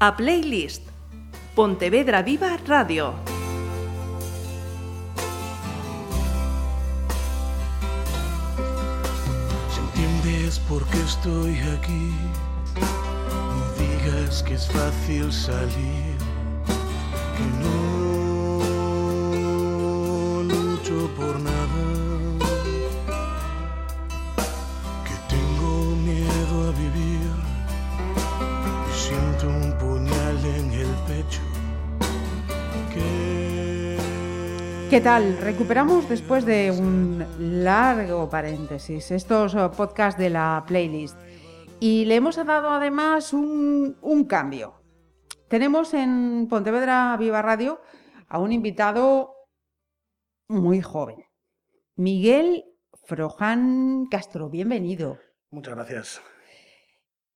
a Playlist. Pontevedra Viva Radio. Si entiendes por qué estoy aquí, no digas que es fácil salir, que no lucho por nada, ¿Qué tal? Recuperamos después de un largo paréntesis estos eh, podcasts de la playlist y le hemos dado además un, un cambio. Tenemos en Pontevedra Viva Radio a un invitado muy joven, Miguel Froján Castro. Bienvenido. Muchas gracias.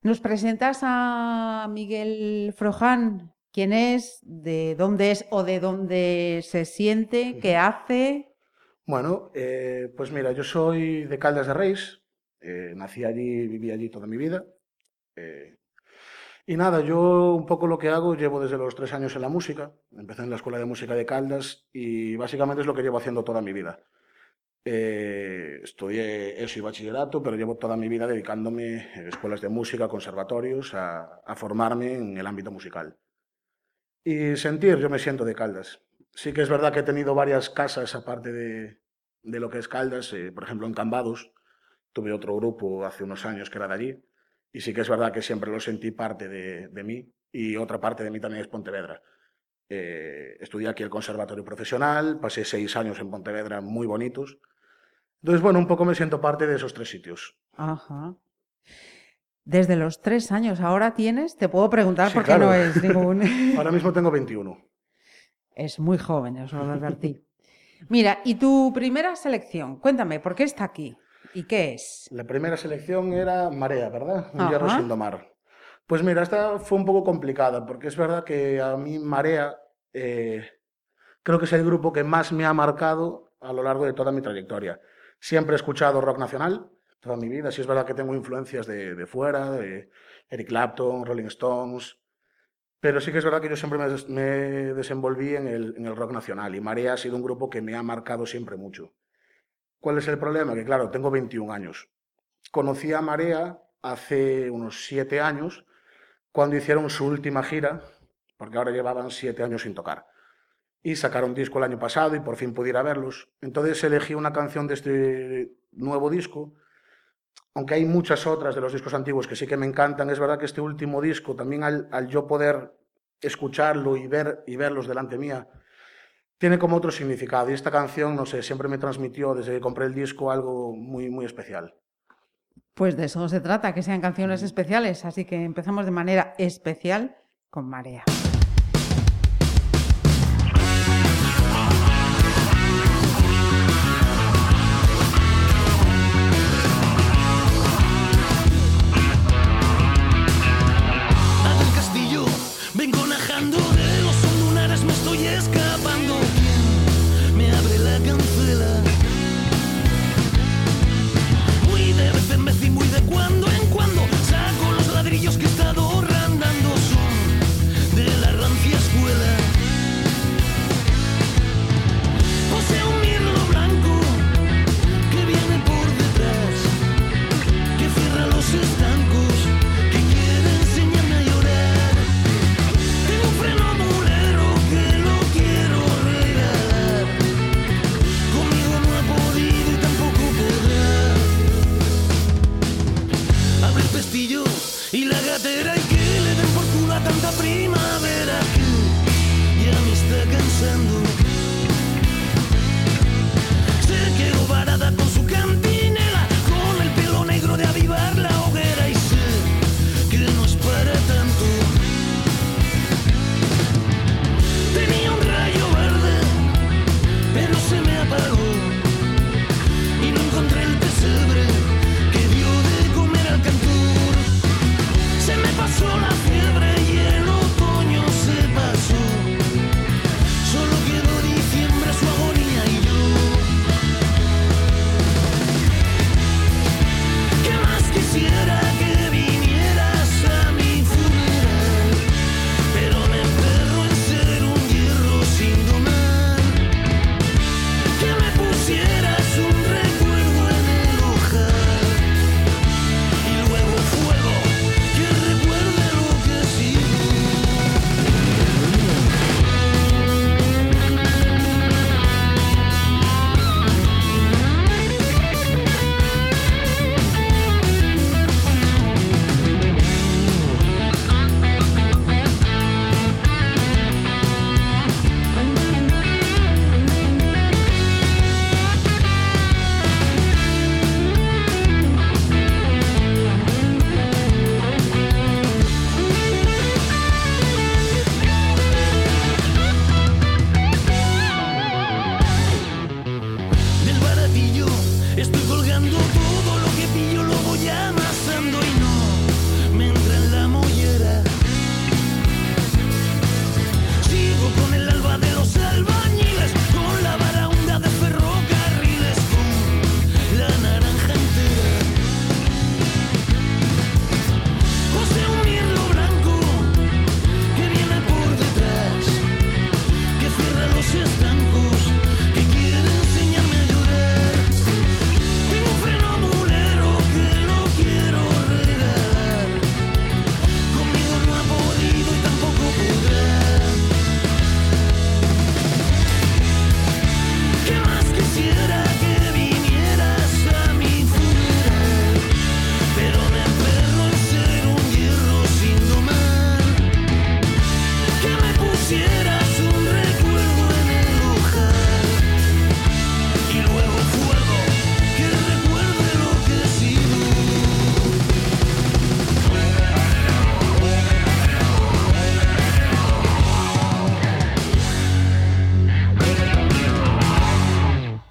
¿Nos presentas a Miguel Froján? ¿Quién es? ¿De dónde es o de dónde se siente? ¿Qué hace? Bueno, eh, pues mira, yo soy de Caldas de Reis, eh, nací allí, viví allí toda mi vida. eh, y nada, yo un poco lo que hago, llevo desde los tres años en la música, empecé en la Escuela de Música de Caldas y básicamente es lo que llevo haciendo toda mi vida. Eh, estudié eso y bachillerato, pero llevo toda mi vida dedicándome a escuelas de música, conservatorios, a, a formarme en el ámbito musical. Y sentir, yo me siento de Caldas. Sí que es verdad que he tenido varias casas aparte de, de lo que es Caldas, eh, por ejemplo en Cambados, tuve otro grupo hace unos años que era de allí, y sí que es verdad que siempre lo sentí parte de, de mí, y otra parte de mí también es Pontevedra. Eh, estudié aquí el Conservatorio Profesional, pasé seis años en Pontevedra muy bonitos, entonces bueno, un poco me siento parte de esos tres sitios. Ajá. Desde los tres años, ahora tienes, te puedo preguntar Sí, porque claro. no es ningún. Ahora mismo tengo 21. es muy joven, os lo advertí. Mira, y tu primera selección, cuéntame, ¿por qué está aquí? ¿Y qué es? La primera selección era Marea, ¿verdad? Un hierro sin domar. Pues mira, esta fue un poco complicada, porque es verdad que a mí Marea eh, creo que es el grupo que más me ha marcado a lo largo de toda mi trayectoria. Siempre he escuchado rock nacional, toda mi vida. Sí es verdad que tengo influencias de, de fuera, de Eric Clapton, Rolling Stones, pero sí que es verdad que yo siempre me, me desenvolví en el, en el rock nacional y Marea ha sido un grupo que me ha marcado siempre mucho. ¿Cuál es el problema? Que claro, tengo 21 años. Conocí a Marea hace unos 7 años, cuando hicieron su última gira, porque ahora llevaban 7 años sin tocar. Y sacaron disco aunque hay muchas otras de los discos antiguos que sí que me encantan, es verdad que este último disco, también al, al yo poder escucharlo y, ver, y verlos delante mía, tiene como otro significado. Y esta canción, no sé, siempre me transmitió desde que compré el disco algo muy, muy especial. Pues de eso se trata, que sean canciones especiales, así que empezamos de manera especial con Marea. Vez carretera y que le den por culo a tanta primavera que ya me está cansando.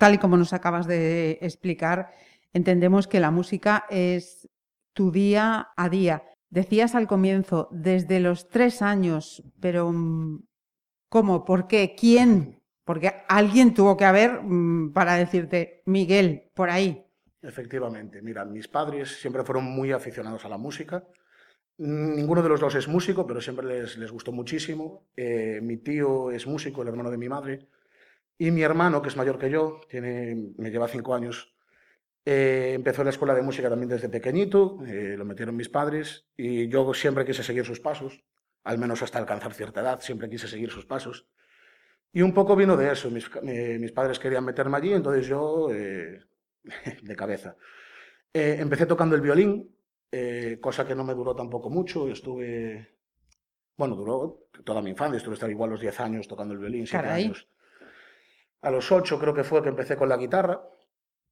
Tal y como nos acabas de explicar, entendemos que la música es tu día a día. Decías al comienzo, desde los tres años, pero mm, ¿cómo? ¿Por qué? ¿Quién? Porque alguien tuvo que haber mm, para decirte, Miguel, por ahí. Efectivamente, mira, mis padres siempre fueron muy aficionados a la música. Ninguno de los dos es músico, pero siempre les, les gustó muchísimo. Eh, mi tío es músico, el hermano de mi madre. Y mi hermano, que es mayor que yo, tiene, me lleva cinco años, eh, empezó en la escuela de música también desde pequeñito, eh, lo metieron mis padres y yo siempre quise seguir sus pasos, al menos hasta alcanzar cierta edad, siempre quise seguir sus pasos. Y un poco vino de eso, mis, eh, mis padres querían meterme allí, entonces yo eh, de cabeza. Eh, empecé tocando el violín, eh, cosa que no me duró tampoco mucho, estuve, bueno, duró toda mi infancia, estuve hasta igual los 10 años tocando el violín, 7 Caray. años. A los 8 creo que fue que empecé con la guitarra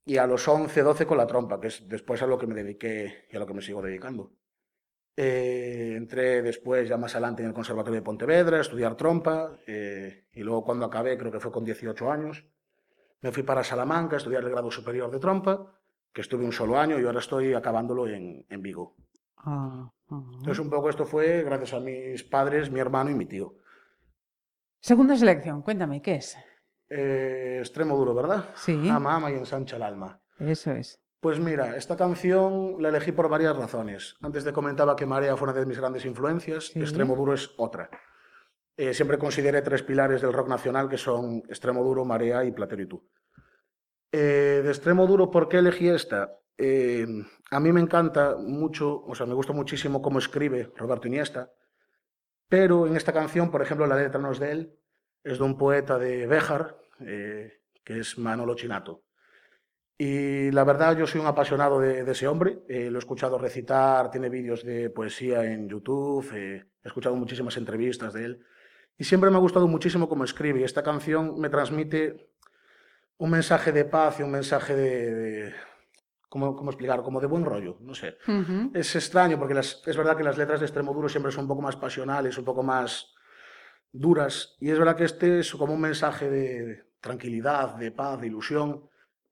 y a los 11, 12 con la trompa, que es después a lo que me dediqué y a lo que me sigo dedicando. Eh, entré después, ya más adelante, en el Conservatorio de Pontevedra a estudiar trompa eh, y luego cuando acabé, creo que fue con 18 años, me fui para Salamanca a estudiar el grado superior de trompa, que estuve un solo año y ahora estoy acabándolo en, en Vigo. Ah, ah. Entonces un poco esto fue gracias a mis padres, mi hermano y mi tío. Segunda selección, cuéntame, ¿qué es? Eh, extremo duro, ¿verdad? Sí. Ama, ama y ensancha el alma. Eso es. Pues mira, esta canción la elegí por varias razones. Antes te comentaba que Marea fue una de mis grandes influencias, Sí. Extremo Duro es otra. Eh, siempre consideré tres pilares del rock nacional que son Extremo Duro, Marea y Platero y tú. Eh, de Extremo Duro, ¿por qué elegí esta? Eh, a mí me encanta mucho, o sea, me gusta muchísimo cómo escribe Roberto Iniesta, pero en esta canción, por ejemplo, la letra no es de él, es de un poeta de Béjar, eh, que es Manolo Chinato. Y la verdad, yo soy un apasionado de, de ese hombre. Eh, lo he escuchado recitar, tiene vídeos de poesía en YouTube, eh, he escuchado muchísimas entrevistas de él. Y siempre me ha gustado muchísimo cómo escribe. Y esta canción me transmite un mensaje de paz y un mensaje de. de- ¿cómo, ¿Cómo explicar? Como de buen rollo, no sé. Es extraño porque las- es verdad que las letras de extremo duro siempre son un poco más pasionales, un poco más duras. Y es verdad que este es como un mensaje de tranquilidad, de paz, de ilusión,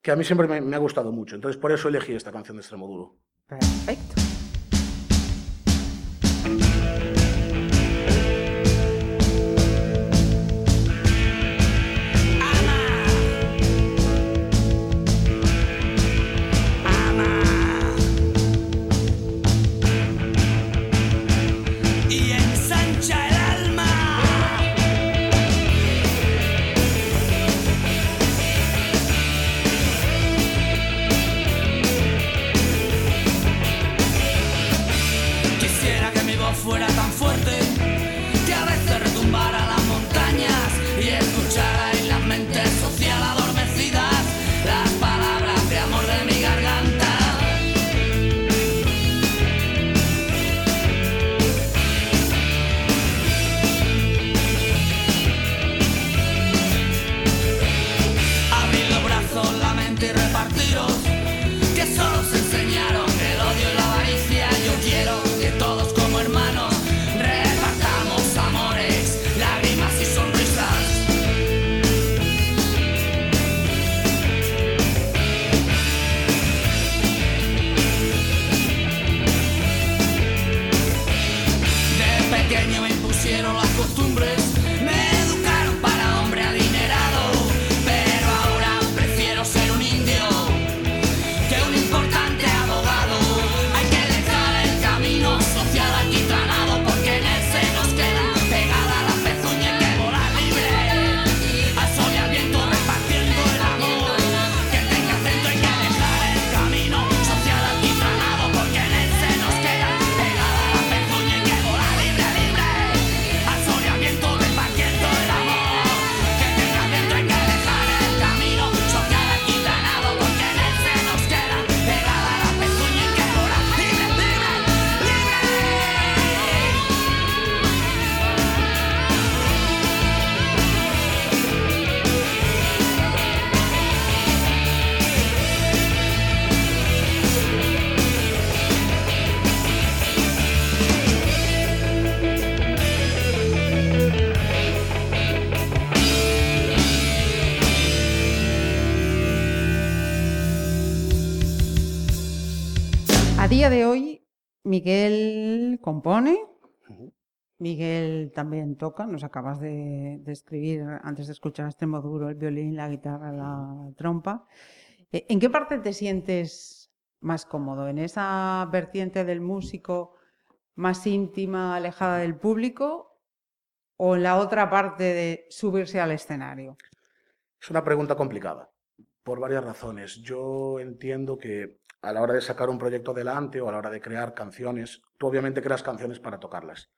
que a mí siempre me, ha gustado mucho. Entonces por eso elegí esta canción de extremo duro. Perfecto. Compone. Miguel también toca, nos acabas de, de escribir antes de escuchar extremo duro el violín, la guitarra, la trompa. Eh, ¿En qué parte te sientes más cómodo? ¿En esa vertiente del músico más íntima, alejada del público? ¿O en la otra parte de subirse al escenario? Es una pregunta complicada, por varias razones. Yo entiendo que a la hora de sacar un proyecto adelante o a la hora de crear canciones, tú obviamente creas canciones para tocarlas.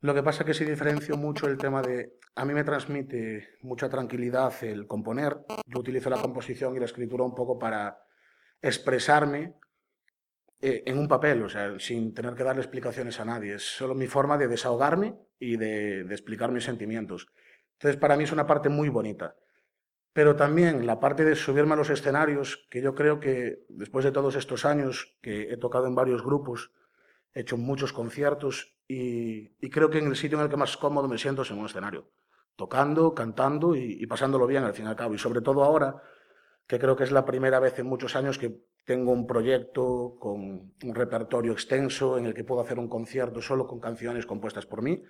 Lo que pasa es que sí diferencio mucho el tema de, a mí me transmite mucha tranquilidad el componer. Yo utilizo la composición y la escritura un poco para expresarme eh, en un papel, o sea, sin tener que darle explicaciones a nadie. Es solo mi forma de desahogarme y de, de explicar mis sentimientos. Entonces, para mí es una parte muy bonita. Pero también la parte de subirme a los escenarios, que yo creo que después de todos estos años que he tocado en varios grupos, he hecho muchos conciertos y, creo que en el sitio en el que más cómodo me siento es en un escenario, tocando, cantando y, y pasándolo bien al fin y al cabo. Y sobre todo ahora, que creo que es la primera vez en muchos años que tengo un proyecto con un repertorio extenso en el que puedo hacer un concierto solo con canciones compuestas por mí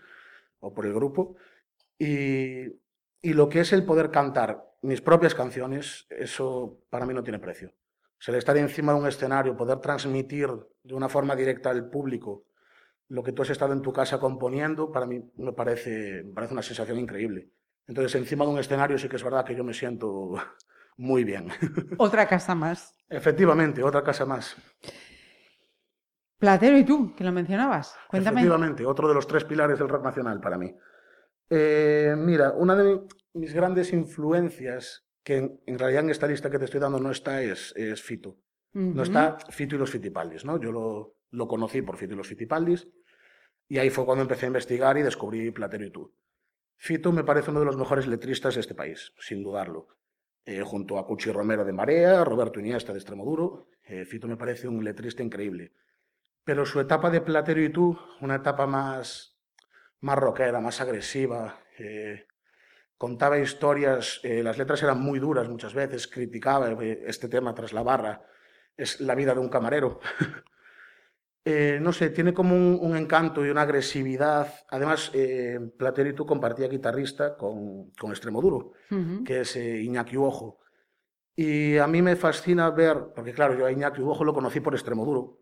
o por el grupo. Y, y lo que es el poder cantar mis propias canciones, eso para mí no tiene precio. O sea, el estar encima de un escenario, poder transmitir de una forma directa al público lo que tú has estado en tu casa componiendo, para mí me parece, me parece una sensación increíble. Entonces, encima de un escenario sí que es verdad que yo me siento muy bien. Otra casa más. Efectivamente, otra casa más. Platero y tú, que lo mencionabas. Cuéntame. Efectivamente, otro de los tres pilares del rock nacional para mí. Eh, mira, una de mis grandes influencias, que en, en realidad en esta lista que te estoy dando no está, es, es Fito. No está Fito y los Fitipaldis, ¿no? Yo lo, lo conocí por Fito y los Fitipaldis y ahí fue cuando empecé a investigar y descubrí Platero y tú. Fito me parece uno de los mejores letristas de este país, sin dudarlo. Eh, junto a Cuchi Romero de Marea, Roberto Iniesta de Extremoduro, eh, Fito me parece un letrista increíble. Pero su etapa de Platero y tú, una etapa más, más rockera, más agresiva, eh, contaba historias, eh, las letras eran muy duras muchas veces, criticaba eh, este tema tras la barra, es la vida de un camarero. Eh, no sé, tiene como un, un encanto y una agresividad. Además, eh, Platero y tú compartía guitarrista con, con Extremoduro, Ujú. que es eh, Iñaki Uojo. Y a mí me fascina ver, porque claro, yo a Iñaki Uojo lo conocí por Extremoduro,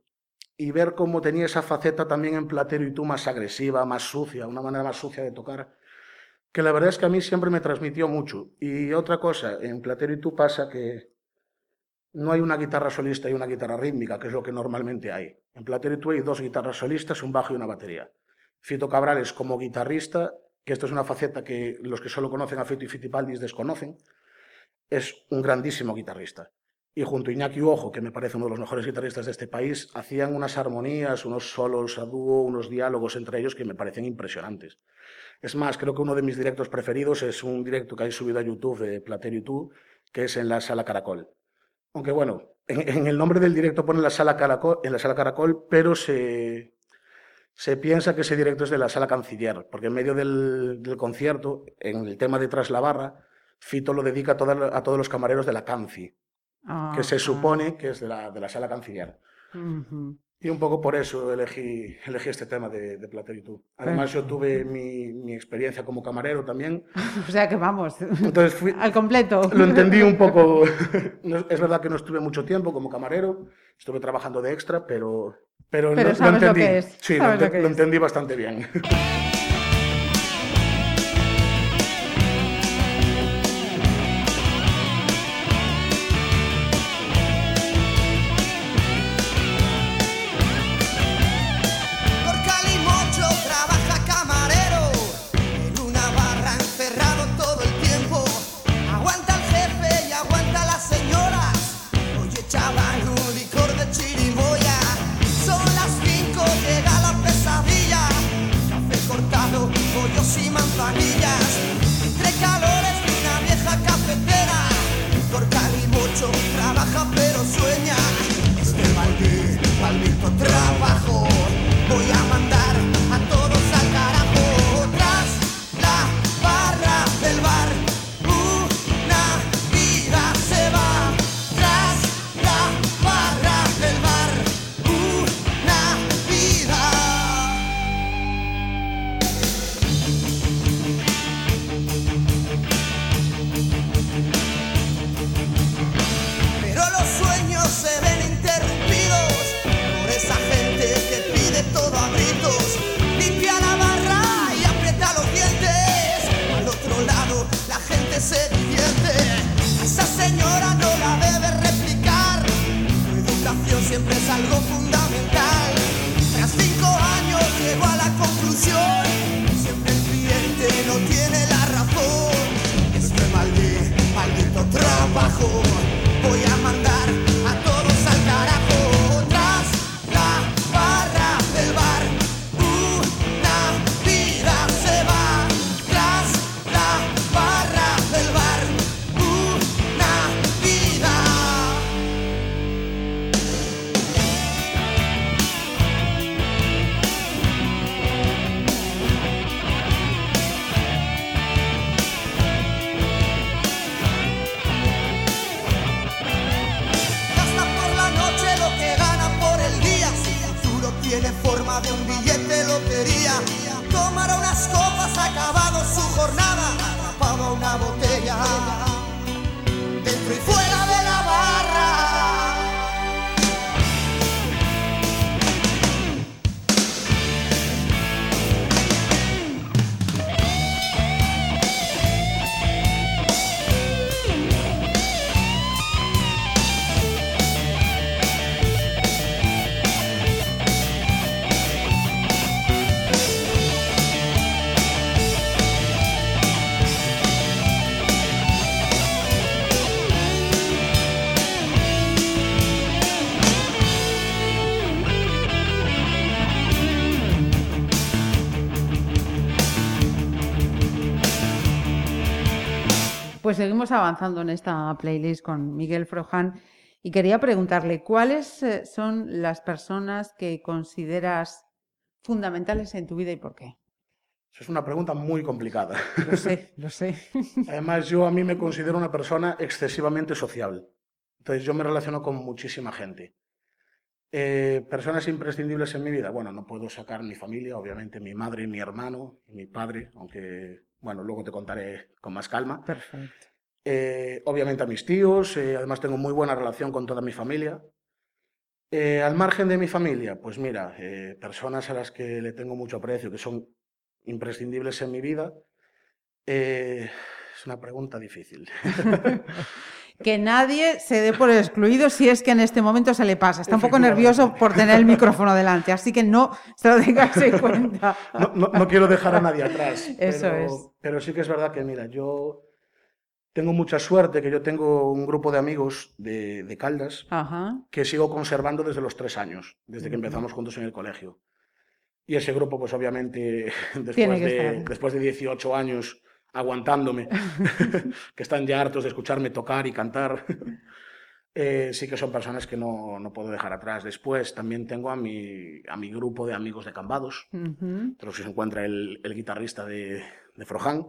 y ver cómo tenía esa faceta también en Platero y tú más agresiva, más sucia, una manera más sucia de tocar, que la verdad es que a mí siempre me transmitió mucho. Y otra cosa, en Platero y tú pasa que no hay una guitarra solista y una guitarra rítmica, que es lo que normalmente hay. En Platero y tú hay dos guitarras solistas, un bajo y una batería. Fito Cabrales como guitarrista, que esto es una faceta que los que solo conocen a Fito y Fitipaldis desconocen, es un grandísimo guitarrista. Y junto a Iñaki Ojo, que me parece uno de los mejores guitarristas de este país, hacían unas armonías, unos solos a dúo, unos diálogos entre ellos que me parecen impresionantes. Es más, creo que uno de mis directos preferidos es un directo que hay subido a YouTube de Platero y tú, que es en la Sala Caracol. Aunque bueno, en, en el nombre del directo pone la Sala Caracol, en la Sala Caracol, pero se, se piensa que ese directo es de la Sala Canciller, porque en medio del, concierto, en el tema de Tras la Barra, Fito lo dedica a todos los camareros de la Canci, que se Ajá. supone que es de la, de la Sala Canciller. Ujú. Y un poco por eso elegí, elegí este tema de, de Platero. Además, yo tuve mi, mi experiencia como camarero también. O sea que vamos, Entonces fui, al completo. lo entendí un poco. No- es verdad que no estuve mucho tiempo como camarero, estuve trabajando de extra, pero, pero, Pero lo, lo sabes lo entendí. que es, Sí, lo, sabes lo lo entendí bastante bien. Seguimos avanzando en esta playlist con Miguel Frojan y quería preguntarle cuáles eh, son las personas que consideras fundamentales en tu vida y por qué. Esa es una pregunta muy complicada. Lo sé, lo sé. Además, yo a mí me considero una persona excesivamente sociable. Entonces, yo me relaciono con muchísima gente. Eh, personas imprescindibles en mi vida. Bueno, no puedo sacar mi familia, obviamente mi madre, mi hermano, mi padre, aunque, bueno, luego te contaré con más calma. Perfecto. Eh, obviamente a mis tíos, eh, además tengo muy buena relación con toda mi familia. Eh, al margen de mi familia, pues mira, personas a las que le tengo mucho aprecio, que son imprescindibles en mi vida. Es una pregunta difícil. Que nadie se dé por excluido si es que en este momento se le pasa. Está un poco nervioso por tener el micrófono delante, así que no se lo tengas en cuenta. No, no- no quiero dejar a nadie atrás. Eso pero, es. Pero sí que es verdad que, mira, yo tengo mucha suerte, que yo tengo un grupo de amigos de, de Caldas Ajá. que sigo conservando desde los tres años, desde que empezamos juntos en el colegio. Y ese grupo, pues obviamente, después de, después de 18 años aguantándome, que están ya hartos de escucharme tocar y cantar, eh, sí que son personas que no, no puedo dejar atrás. Después también tengo a mi, a mi grupo de amigos de Cambados, Ujú. entre los que se encuentra el, el guitarrista de, de Frojan,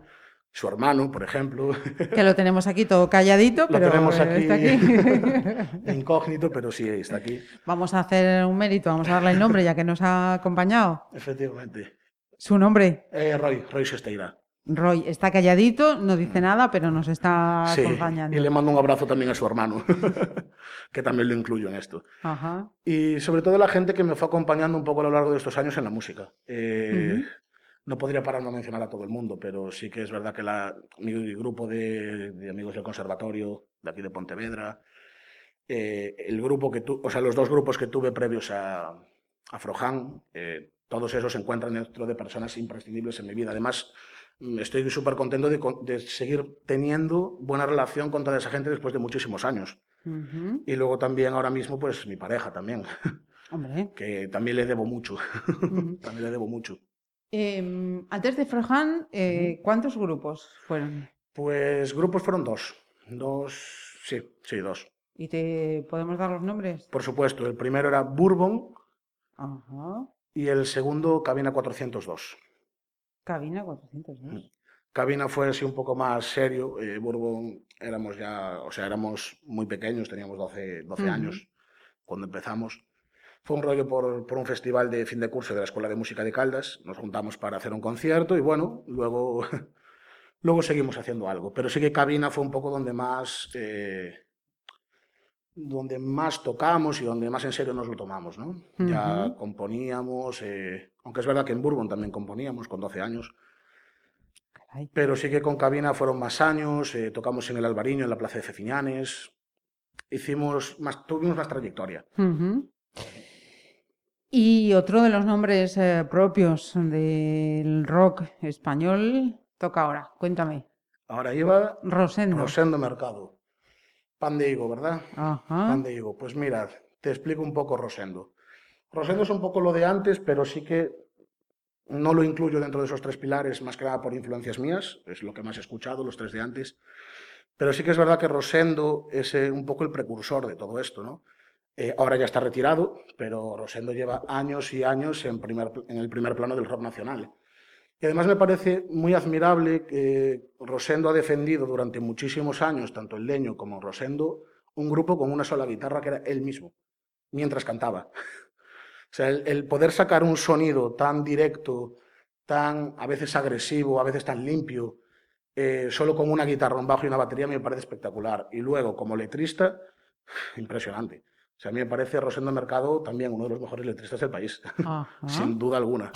su hermano, por ejemplo, Que lo tenemos aquí todo calladito, Lo pero tenemos eh, aquí. está aquí. incógnito, pero sí, está aquí, Vamos a hacer un mérito, vamos a darle el nombre ya que nos ha acompañado. efectivamente. Su nombre, Eh, Roy, Roy Sesteira. Roy, está calladito, no dice nada, pero nos está Sí, acompañando. y le mando un abrazo también a su hermano, que también lo incluyo en esto. Ajá. Y sobre todo la gente que me fue acompañando un poco a lo largo de estos años en la música. Eh. No podría pararme a mencionar a todo el mundo, pero sí que es verdad que la, mi grupo de, de amigos del conservatorio, de aquí de Pontevedra, eh, el grupo que tu, o sea, los dos grupos que tuve previos a, a Frojan, eh, todos esos se encuentran dentro de personas imprescindibles en mi vida. Además, mm, estoy súper contento de, de seguir teniendo buena relación con toda esa gente después de muchísimos años. Y luego también ahora mismo, pues mi pareja también, Hombre. que también le debo mucho. También le debo mucho. Em, antes de Frojan, eh, ¿cuántos grupos fueron? Pues grupos fueron dos. Dos, sí, sí, dos. ¿Y te podemos dar los nombres? Por supuesto, el primero era Bourbon Ajá. y el segundo Cabina 402. Cabina 402. Cabina fue así un poco más serio. eh, Bourbon éramos ya, o sea, éramos muy pequeños, teníamos 12, 12 Ujú. años cuando empezamos. Fue un rollo por, por un festival de fin de curso de la Escuela de Música de Caldas. Nos juntamos para hacer un concierto y bueno, luego, luego seguimos haciendo algo. Pero sí que Cabina fue un poco donde más, eh, donde más tocamos y donde más en serio nos lo tomamos, ¿no? Ya componíamos, eh, aunque es verdad que en Bourbon también componíamos con 12 años. Caray. Pero sí que con cabina fueron más años, eh, tocamos en el Albariño, en la Plaza de Ceciñanes, hicimos más, tuvimos más trayectoria. Ujú. Y otro de los nombres eh, propios del rock español toca ahora. Cuéntame. Ahora lleva Rosendo. Rosendo Mercado. Pan de higo, ¿verdad? Ajá. Pan de higo. Pues mirad, te explico un poco Rosendo. Rosendo es un poco lo de antes, pero sí que no lo incluyo dentro de esos tres pilares, más que nada por influencias mías, es lo que más he escuchado, los tres de antes. Pero sí que es verdad que Rosendo es eh, un poco el precursor de todo esto, ¿no? Eh, ahora ya está retirado, pero Rosendo lleva años y años en, primer, en el primer plano del rock nacional. Y además me parece muy admirable que Rosendo ha defendido durante muchísimos años, tanto el Leño como Rosendo, un grupo con una sola guitarra que era él mismo, mientras cantaba. O sea, el, el poder sacar un sonido tan directo, tan a veces agresivo, a veces tan limpio, eh, solo con una guitarra, un bajo y una batería me parece espectacular. Y luego, como letrista, impresionante. O sea, a mí me parece Rosendo Mercado también uno de los mejores letristas del país, sin duda alguna.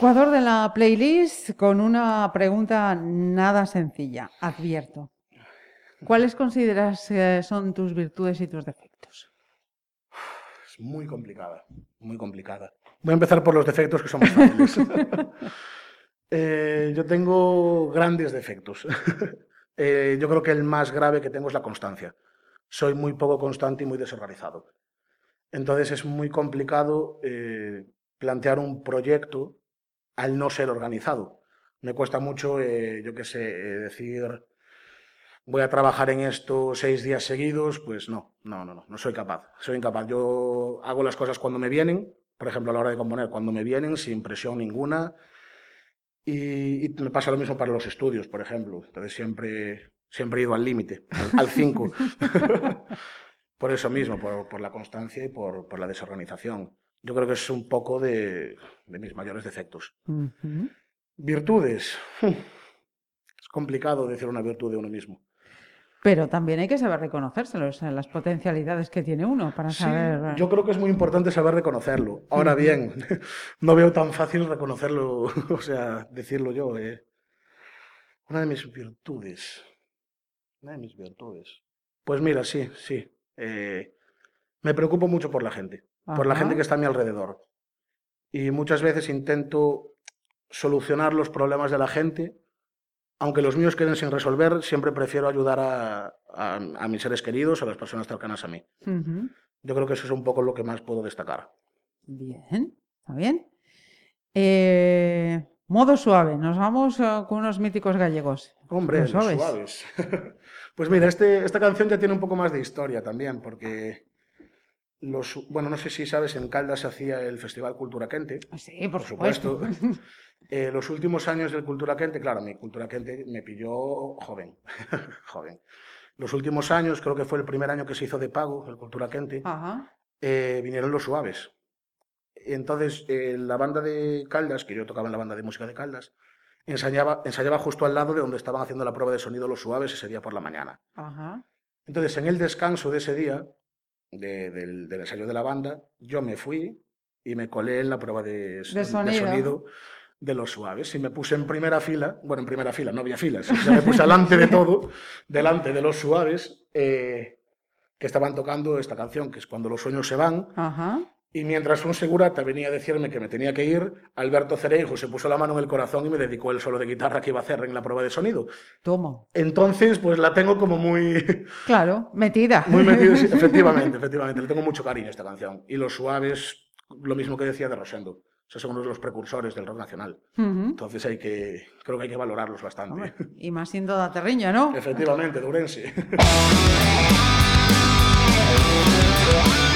Ecuador de la playlist con una pregunta nada sencilla, advierto. ¿Cuáles consideras que son tus virtudes y tus defectos? Es muy complicada, muy complicada. Voy a empezar por los defectos que son más fáciles. Eh, yo tengo grandes defectos. Eh, yo creo que el más grave que tengo es la constancia. Soy muy poco constante y muy desorganizado. Entonces es muy complicado eh, plantear un proyecto al no ser organizado. Me cuesta mucho, eh, yo qué sé, eh, decir, voy a trabajar en esto seis días seguidos, pues no, no, no, no, no soy capaz. Soy incapaz. Yo hago las cosas cuando me vienen, por ejemplo, a la hora de componer, cuando me vienen, sin presión ninguna. Y, y me pasa lo mismo para los estudios, por ejemplo. Entonces siempre, siempre he ido al límite, al 5. Por eso mismo, por, por la constancia y por, por la desorganización. Yo creo que es un poco de, de mis mayores defectos. Virtudes. Es complicado decir una virtud de uno mismo. Pero también hay que saber reconocérselos, eh, las potencialidades que tiene uno para Sí, saber. yo creo que es muy importante saber reconocerlo. Ahora bien, no veo tan fácil reconocerlo, o sea, decirlo yo. eh. Una de mis virtudes. Una de mis virtudes. Pues mira, sí, sí. eh, me preocupo mucho por la gente, por la gente que está a mi alrededor. Y muchas veces intento solucionar los problemas de la gente, aunque los míos queden sin resolver, siempre prefiero ayudar a, a- a mis seres queridos, a las personas cercanas a mí. Yo creo que eso es un poco lo que más puedo destacar. Bien, está bien. Eh, modo suave, nos vamos eh, con unos míticos gallegos. Hombre, los suaves. suaves. pues mira, este, esta canción ya tiene un poco más de historia también, porque los, bueno, no sé si sabes, en Caldas se hacía el Festival Cultura Quente. Sí, por, Por supuesto. supuesto. Eh, los últimos años del Cultura Quente, claro, mi Cultura Quente me pilló joven, joven. Los últimos años, creo que fue el primer año que se hizo de pago el Cultura Quente, Ajá. eh, vinieron los suaves. Entonces, eh, la banda de Caldas, que yo tocaba en la banda de música de Caldas, ensayaba, ensayaba justo al lado de donde estaban haciendo la prueba de sonido los suaves ese día por la mañana. Ajá. Entonces, en el descanso de ese día, de- del, del ensayo de la banda, yo me fui y me colé en la prueba de, son- de sonido. sonido de los suaves. Y me puse en primera fila, bueno, en primera fila, no había filas, o sea, me puse delante de todo, delante de los suaves, eh, que estaban tocando esta canción, que es Cuando los sueños se van. Ajá. Y mientras un segurata venía a decirme que me tenía que ir, Alberto Cereijo se puso la mano en el corazón y me dedicó el solo de guitarra que iba a hacer en la prueba de sonido. Tomo. Entonces, pues la tengo como muy, Claro, metida. muy metida. sí, efectivamente, efectivamente. Le tengo mucho cariño a esta canción. Y los suaves, lo mismo que decía de Rosendo. O sea, son uno de los precursores del rock nacional. Entonces hay que, creo que hay que valorarlos bastante. Hombre, y más siendo de Aterriño, ¿no? Efectivamente, de Ourense.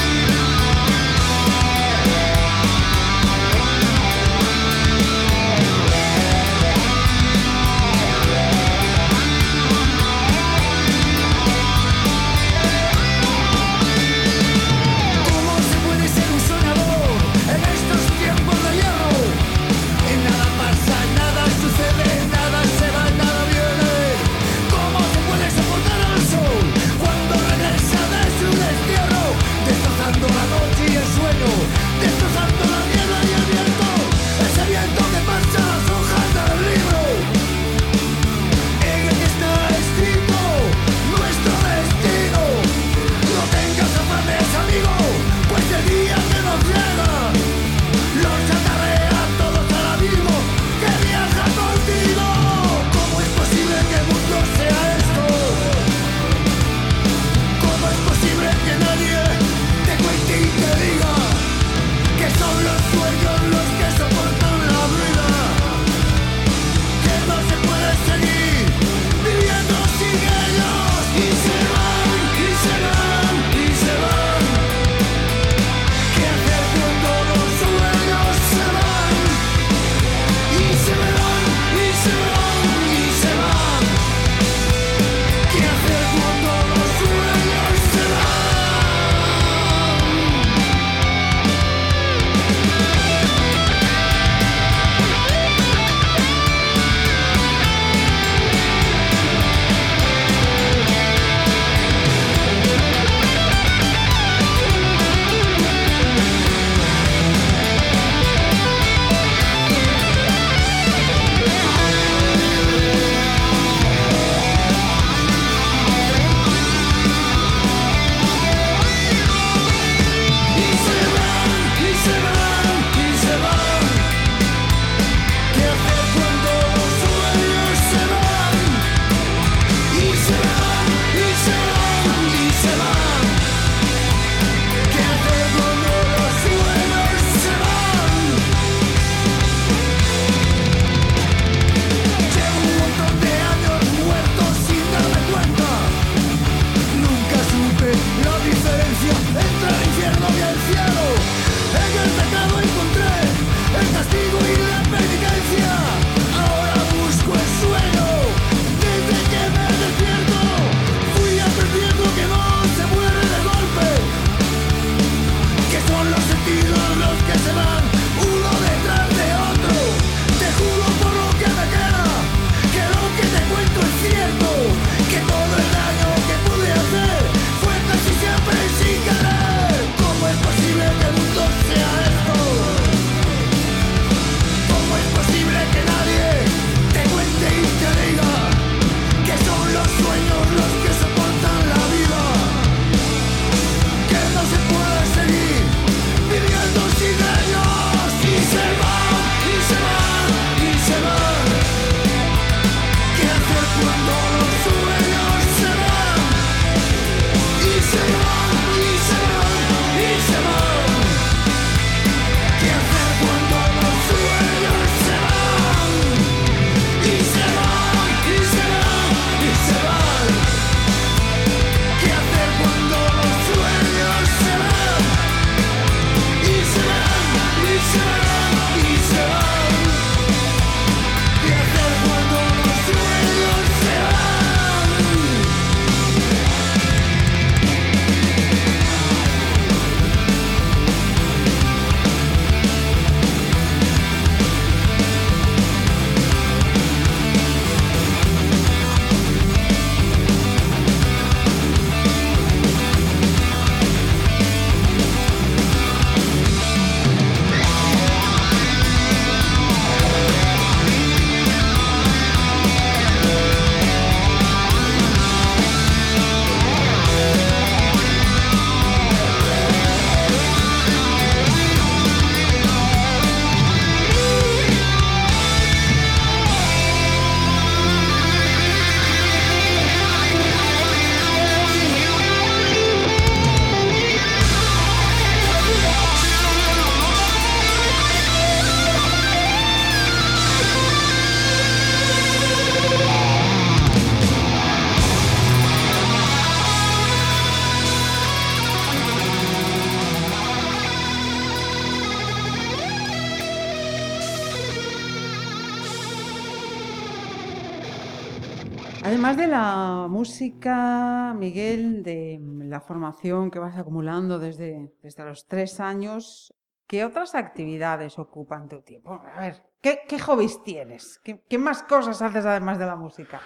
vas acumulando desde, desde los tres años, ¿qué otras actividades ocupan tu tiempo? A ver, ¿qué, qué hobbies tienes? ¿Qué, qué más cosas haces además de la música?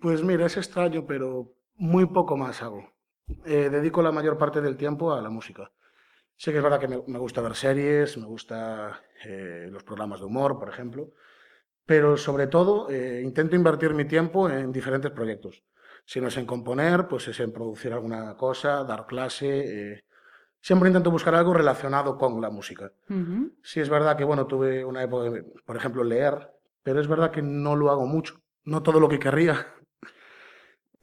Pues mira, es extraño, pero muy poco más hago. Eh, dedico la mayor parte del tiempo a la música. Sé que es verdad que me, me gusta ver series, me gusta eh, los programas de humor, por ejemplo, pero sobre todo eh, intento invertir mi tiempo en diferentes proyectos. Si no es en componer, pues es en producir alguna cosa, dar clase. eh, Siempre intento buscar algo relacionado con la música. Ujú. Sí es verdad que, bueno, tuve una época, de, por ejemplo, leer, pero es verdad que no lo hago mucho. No todo lo que querría.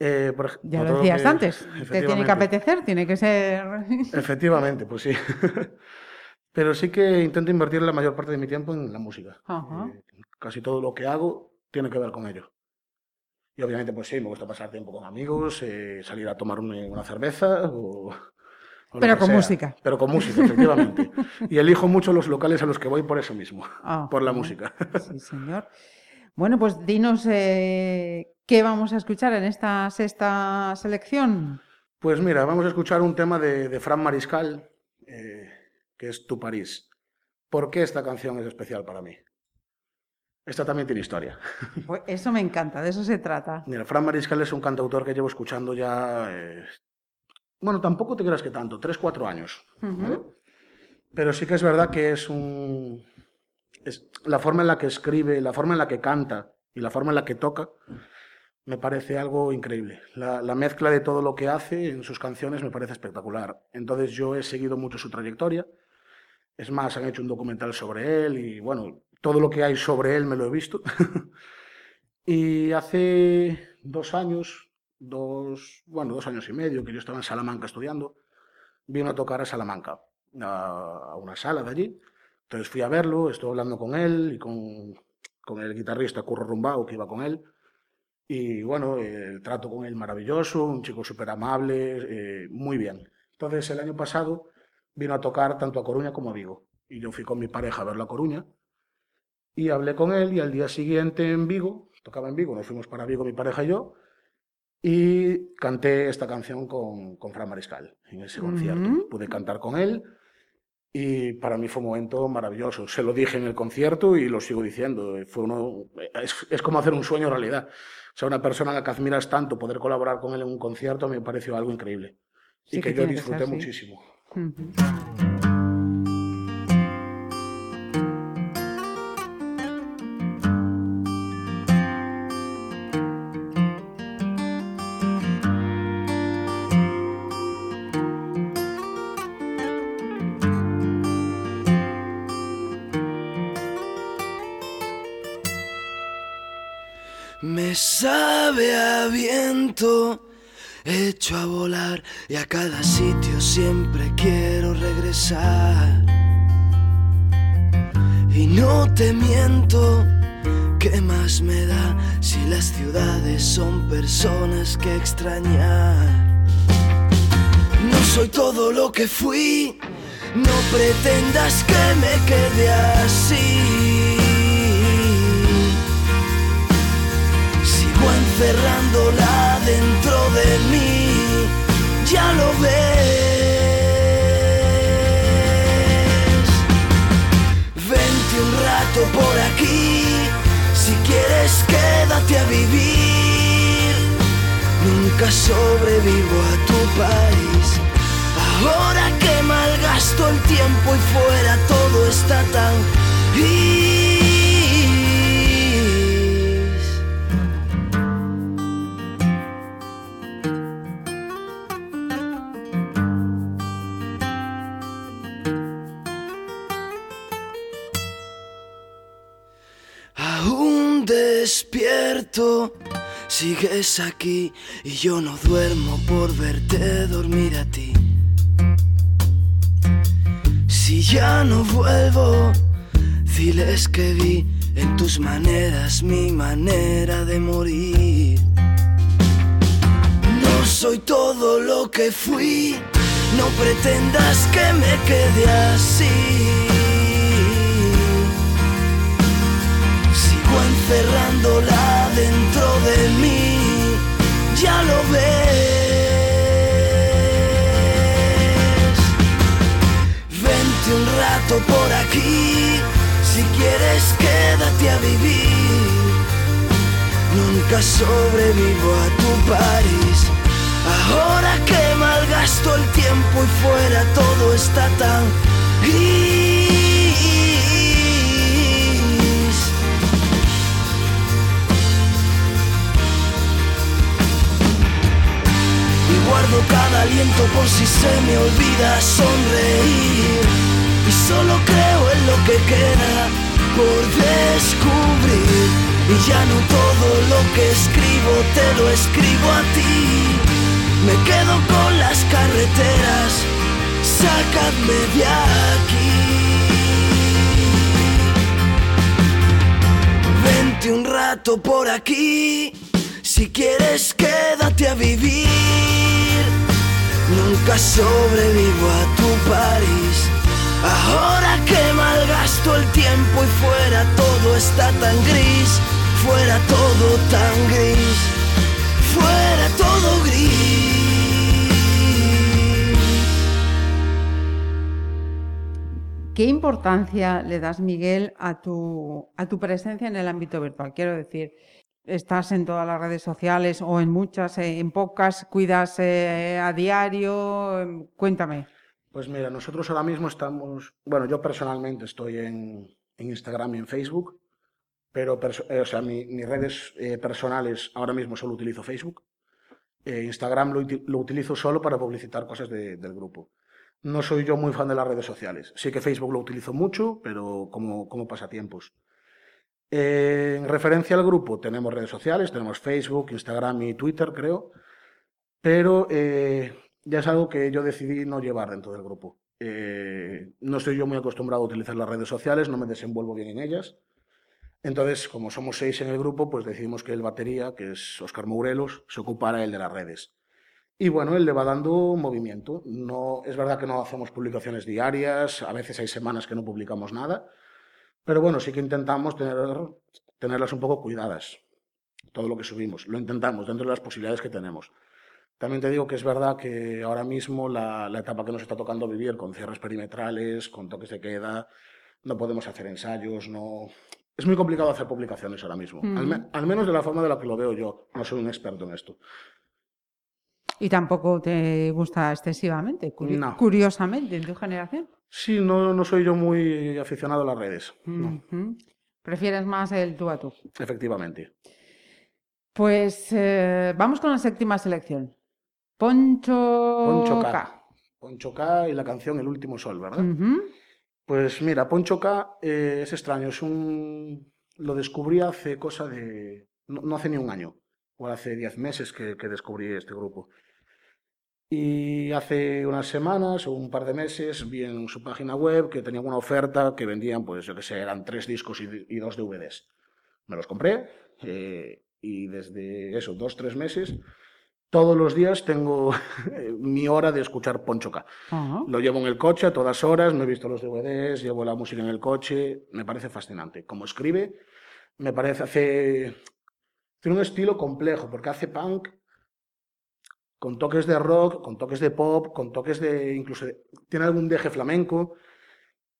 Eh, por Ya lo decías que- antes, te tiene que efectivamente. apetecer, tiene que ser... Efectivamente, pues sí. Pero sí que intento invertir la mayor parte de mi tiempo en la música. Eh, casi todo lo que hago tiene que ver con ello. Y obviamente, pues sí, me gusta pasar tiempo con amigos, eh, salir a tomarme una cerveza o... Pero con sea. música. Pero con música, efectivamente. y elijo mucho los locales a los que voy por eso mismo, por la música. Sí, señor. Bueno, pues dinos eh, qué vamos a escuchar en esta sexta selección. Pues mira, vamos a escuchar un tema de, de Fran Mariscal, eh, que es Tu París. ¿Por qué esta canción es especial para mí? Esta también tiene historia. Pues eso me encanta, de eso se trata. Mira, Fran Mariscal es un cantautor que llevo escuchando ya... eh, bueno, tampoco te creas que tanto, tres, cuatro años. ¿vale? Ujú. Pero sí que es verdad que es un... es- la forma en la que escribe, la forma en la que canta y la forma en la que toca me parece algo increíble. La, la mezcla de todo lo que hace en sus canciones me parece espectacular. Entonces yo he seguido mucho su trayectoria. Es más, han hecho un documental sobre él y bueno, todo lo que hay sobre él me lo he visto. y hace dos años, dos, bueno, dos años y medio que yo estaba en Salamanca estudiando, vino a tocar a Salamanca, a, una sala de allí. Entonces fui a verlo, estuve hablando con él y con, con el guitarrista Curro Rumbao que iba con él. Y bueno, el trato con él maravilloso, un chico súper amable, eh, muy bien. Entonces el año pasado vino a tocar tanto a Coruña como a Vigo. Y yo fui con mi pareja a verlo a Coruña y hablé con él y al día siguiente en Vigo, tocaba en Vigo, nos fuimos para Vigo mi pareja y yo, y canté esta canción con, con Fran Mariscal en ese concierto. Ujú. Pude cantar con él y para mí fue un momento maravilloso. Se lo dije en el concierto y lo sigo diciendo. Fue uno, es, es como hacer un sueño realidad. O sea, una persona a la que admiras tanto, poder colaborar con él en un concierto me pareció algo increíble. Sí y que que, yo que ser disfruté así. muchísimo. Ujú. Me viento, hecho a volar y a cada sitio siempre quiero regresar. Y no te miento, ¿qué más me da si las ciudades son personas que extrañar? No soy todo lo que fui, no pretendas que me quede así. Encerrándola dentro de mí, ya lo ves. Vente un rato por aquí, si quieres quédate a vivir. Nunca sobrevivo a tu país. Ahora que malgasto el tiempo y fuera todo está tan sigues aquí y yo no duermo por verte dormir a ti. Si ya no vuelvo, diles que vi en tus maneras mi manera de morir. No soy todo lo que fui, no pretendas que me quede así. encerrándola dentro de mí, ya lo ves. Vente un rato por aquí, si quieres quédate a vivir. Nunca sobrevivo a tu París. Ahora que malgasto el tiempo y fuera todo está tan gris. Guardo cada aliento por si se me olvida sonreír. Y solo creo en lo que queda por descubrir. Y ya no todo lo que escribo te lo escribo a ti. Me quedo con las carreteras, sácame de aquí. Vente un rato por aquí, si quieres quédate a vivir. Nunca sobrevivo a tu París. Ahora que malgasto el tiempo y fuera todo está tan gris, fuera todo tan gris, fuera todo gris. ¿Qué importancia le das, Miguel, a tu, a tu presencia en el ámbito virtual? Quiero decir, estás en todas las redes sociales o en muchas, eh, en pocas, cuidas eh, a diario. em, Cuéntame. Pues mira, nosotros ahora mismo estamos, bueno, yo personalmente estoy en, Instagram y en Facebook, pero eh, o sea, mi- mis redes personales ahora mismo solo utilizo Facebook. Instagram lo, lo utilizo solo para publicitar cosas de- del grupo. No soy yo muy fan de las redes sociales. Sí que Facebook lo utilizo mucho, pero como, como pasatiempos. En referencia al grupo, tenemos redes sociales, tenemos Facebook, Instagram y Twitter, creo, pero eh, ya es algo que yo decidí no llevar dentro del grupo. Eh, no estoy yo muy acostumbrado a utilizar las redes sociales, no me desenvuelvo bien en ellas. Entonces, como somos seis en el grupo, pues decidimos que el batería, que es Oscar Mourelos, se ocupara el de las redes. Y bueno, él le va dando movimiento. No, es verdad que no hacemos publicaciones diarias, a veces hay semanas que no publicamos nada, pero bueno, sí que intentamos tener, tenerlas un poco cuidadas, todo lo que subimos. Lo intentamos dentro de las posibilidades que tenemos. También te digo que es verdad que ahora mismo la, la etapa que nos está tocando vivir con cierres perimetrales, con toques de queda, no podemos hacer ensayos, no... Es muy complicado hacer publicaciones ahora mismo, al, me- al menos de la forma de la que lo veo yo. No soy un experto en esto. Y tampoco te gusta excesivamente, curi- No. curiosamente, en tu generación. Sí, no, no soy yo muy aficionado a las redes, no. Prefieres más el tú a tú. efectivamente. Pues eh, vamos con la séptima selección. Poncho, Poncho K. K. Poncho K y la canción El último sol, ¿verdad? Pues mira, Poncho K eh, es extraño, es un... Lo descubrí hace cosa de... No, no hace ni un año, o hace diez meses que, que descubrí este grupo. Y hace unas semanas o un par de meses vi en su página web que tenían una oferta que vendían, pues yo qué sé, eran tres discos y, y dos DVDs. Me los compré eh, y desde eso, dos, tres meses, todos los días tengo mi hora de escuchar Poncho K. Ah. Lo llevo en el coche a todas horas, me he visto los DVDs, llevo la música en el coche, me parece fascinante. Como escribe, me parece, hace, tiene un estilo complejo, porque hace punk con toques de rock, con toques de pop, con toques de, incluso, de- tiene algún deje flamenco.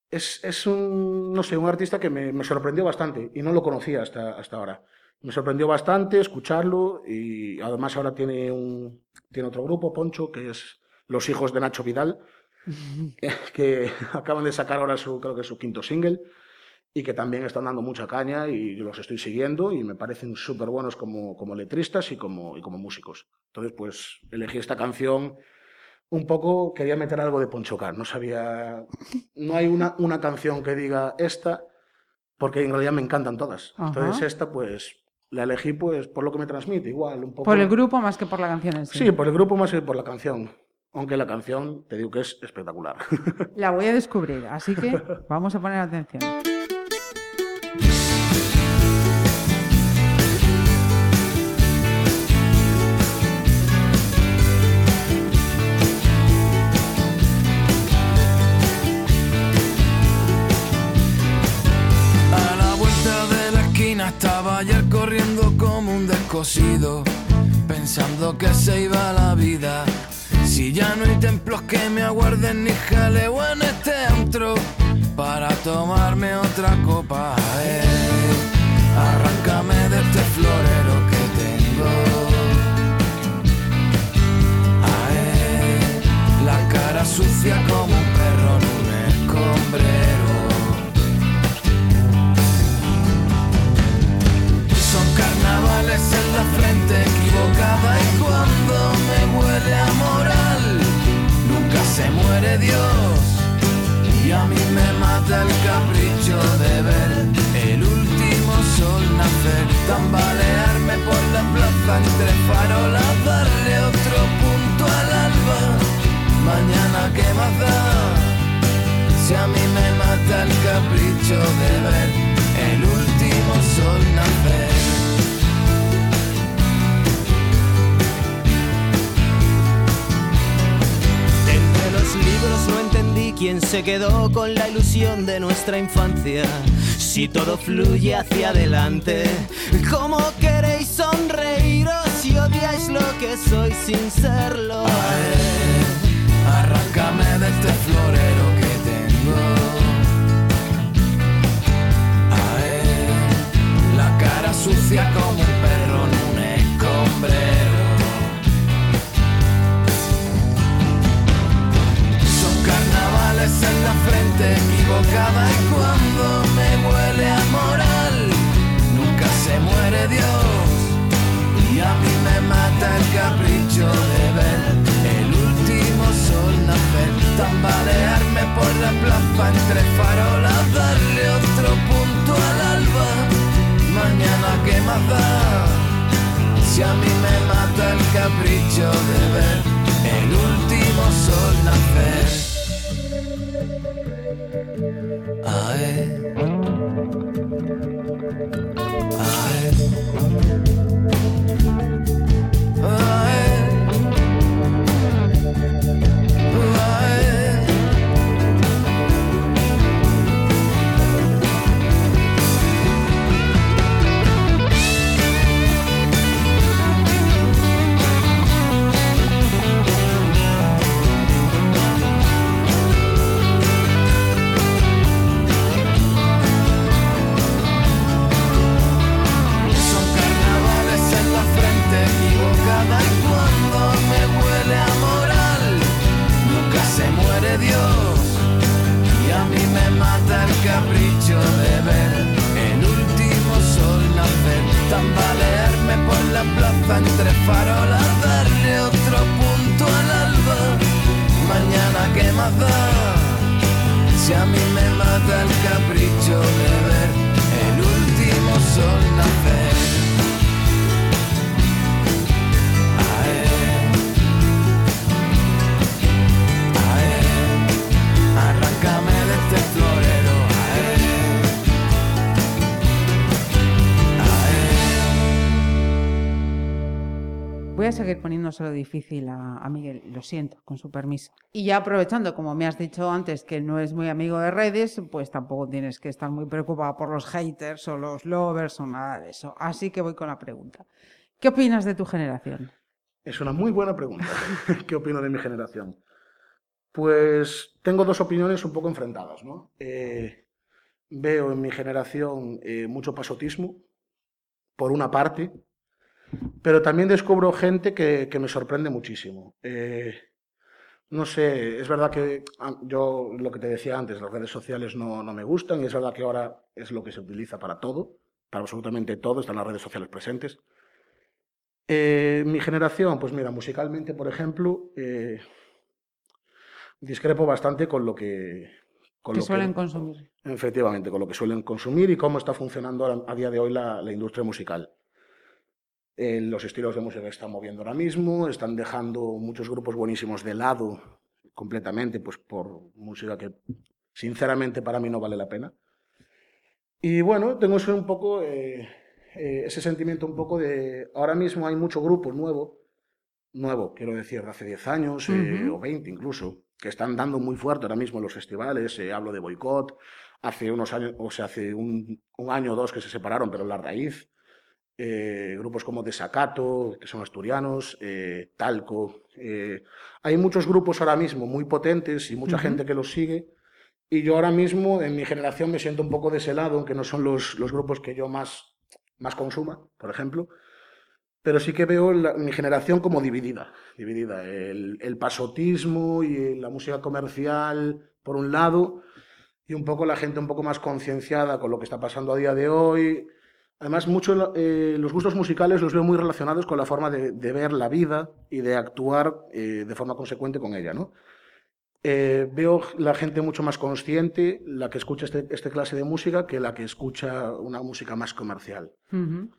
Es, es un, no sé, un artista que me, me sorprendió bastante y no lo conocía hasta, hasta ahora. Me sorprendió bastante escucharlo y además ahora tiene, un, tiene otro grupo, Poncho, que es Los Hijos de Nacho Vidal, que acaban de sacar ahora su, creo que su quinto single y que también están dando mucha caña y los estoy siguiendo y me parecen súper buenos como, como letristas y como, y como músicos. Entonces, pues elegí esta canción un poco, quería meter algo de Poncho K, no sabía, no hay una, una canción que diga esta, porque en realidad me encantan todas. Entonces Ajá. esta, pues, la elegí pues por lo que me transmite, igual, un poco... Por el grupo más que por la canción en sí. Sí, por el grupo más que por la canción. Aunque la canción, te digo que es espectacular. La voy a descubrir, así que vamos a poner atención. Estaba ayer corriendo como un descosido, pensando que se iba la vida. Si ya no hay templos que me aguarden ni jaleo en este antro, tomarme otra copa. eh. Arráncame de este florero que tengo. Ae, la cara sucia como un perro en un escombrero. En la frente equivocada y cuando me huele a moral, nunca se muere Dios. Y a mí me mata el capricho de ver el último sol nacer, tambalearme por la plaza entre farolas, darle otro punto al alba. Mañana qué más da, si a mí me mata el capricho de ver el último sol nacer. No entendí quién se quedó con la ilusión de nuestra infancia. Si todo fluye hacia adelante, ¿cómo queréis sonreíros si odiáis lo que soy sin serlo? Arráncame de este florero que tengo. Ae, la cara sucia como un perro en un escombrero. En la frente equivocada y cuando me huele a moral, nunca se muere Dios. Y a mí me mata el capricho de ver el último sol nacer, tambalearme por la plaza entre farolas, darle otro punto al alba. Mañana qué más da, si a mí me mata el capricho de ver el último sol nacer. Ae. A seguir poniéndoselo difícil a, a Miguel, lo siento, con su permiso. Y ya aprovechando, como me has dicho antes, que no es muy amigo de redes, pues tampoco tienes que estar muy preocupado por los haters o los lovers o nada de eso. Así que voy con la pregunta. ¿Qué opinas de tu generación? Es una muy buena pregunta. ¿Qué opino de mi generación? Pues tengo dos opiniones un poco enfrentadas. ¿no? Eh, veo en mi generación eh, mucho pasotismo, por una parte, pero también descubro gente que, que me sorprende muchísimo. Eh, no sé, es verdad que ah, yo lo que te decía antes, las redes sociales no, no me gustan y es verdad que ahora es lo que se utiliza para todo, para absolutamente todo, están las redes sociales presentes. Eh, mi generación, pues mira, musicalmente, por ejemplo, eh, discrepo bastante con lo que... Con Que lo suelen consumir. Efectivamente, con lo que suelen consumir y cómo está funcionando a día de hoy la, la industria musical. Eh, los estilos de música que están moviendo ahora mismo, están dejando muchos grupos buenísimos de lado completamente, pues por música que sinceramente para mí no vale la pena. Y bueno, tengo ese un poco, eh, eh, ese sentimiento un poco de, ahora mismo hay mucho grupo nuevo, nuevo, quiero decir, de hace 10 años eh, Ujú. o 20 incluso, que están dando muy fuerte ahora mismo en los festivales, eh, hablo de boicot, hace unos años, o sea, hace un, un año o dos que se separaron, pero la raíz, eh, grupos como Desacato, que son asturianos, eh, Talco, eh, hay muchos grupos ahora mismo muy potentes y mucha Ujú. gente que los sigue Y yo ahora mismo, en mi generación, me siento un poco de ese lado, aunque no son los, los grupos que yo más, más consuma, por ejemplo. Pero sí que veo la- mi generación como dividida. dividida. El, el pasotismo y la música comercial, por un lado, y un poco la gente un poco más concienciada con lo que está pasando a día de hoy. Además, mucho, eh, los gustos musicales los veo muy relacionados con la forma de, de ver la vida y de actuar eh, de forma consecuente con ella, ¿no? Eh, veo la gente mucho más consciente, la que escucha este, este clase de música, que la que escucha una música más comercial. Ujú.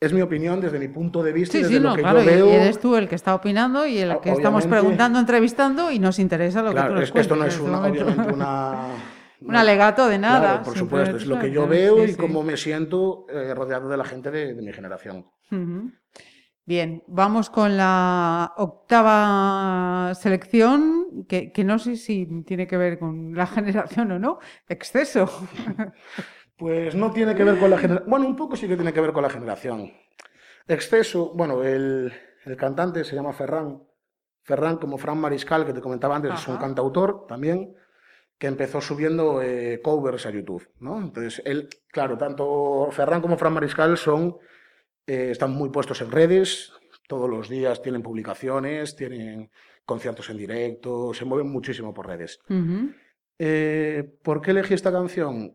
Es mi opinión desde mi punto de vista Sí, desde sí, lo no, que claro, yo veo. y eres tú el que está opinando y el que estamos preguntando, entrevistando y nos interesa lo que tú Claro, nos es que esto no es este una, obviamente una... Un alegato de nada. Claro, por supuesto, es lo que yo veo sí, y sí. cómo me siento eh, rodeado de la gente de, de mi generación. Bien, vamos con la octava selección, que, que no sé si tiene que ver con la generación o no. Exceso. Pues no tiene que ver con la generación. Bueno, un poco sí que tiene que ver con la generación. Exceso, bueno, el, el cantante se llama Ferran. Ferran, como Fran Mariscal, que te comentaba antes, es un cantautor también, que empezó subiendo eh, covers a YouTube, ¿no? Entonces, él, claro, tanto Ferran como Fran Mariscal son, eh, están muy puestos en redes, todos los días tienen publicaciones, tienen conciertos en directo, se mueven muchísimo por redes. Eh, ¿Por qué elegí esta canción?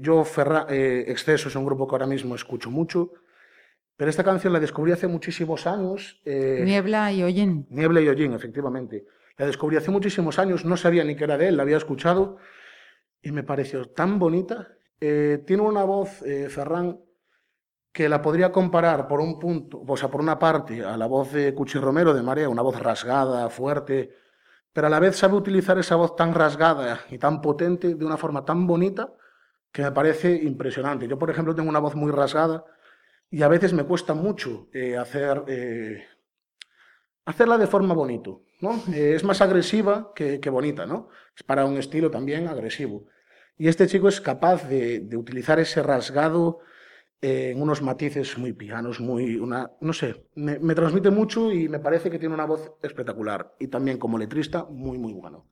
Yo, Ferra- eh, Exceso es un grupo que ahora mismo escucho mucho, pero esta canción la descubrí hace muchísimos años. Niebla y Oyen. Niebla y Hollín, efectivamente. La descubrí hace muchísimos años, no sabía ni que era de él, la había escuchado y me pareció tan bonita. Eh, tiene una voz, eh, Ferran, que la podría comparar por un punto, o sea, por una parte, a la voz de Cuchi Romero de Marea, una voz rasgada, fuerte, pero a la vez sabe utilizar esa voz tan rasgada y tan potente de una forma tan bonita que me parece impresionante. Yo, por ejemplo, tengo una voz muy rasgada y a veces me cuesta mucho eh, hacer, eh, hacerla de forma bonito, Eh, es más agresiva que, bonita, ¿no? Es para un estilo también agresivo. Y este chico es capaz de, de utilizar ese rasgado eh, en unos matices muy pianos, muy, una, no sé, me, me transmite mucho y me parece que tiene una voz espectacular. Y también como letrista, muy, muy bueno.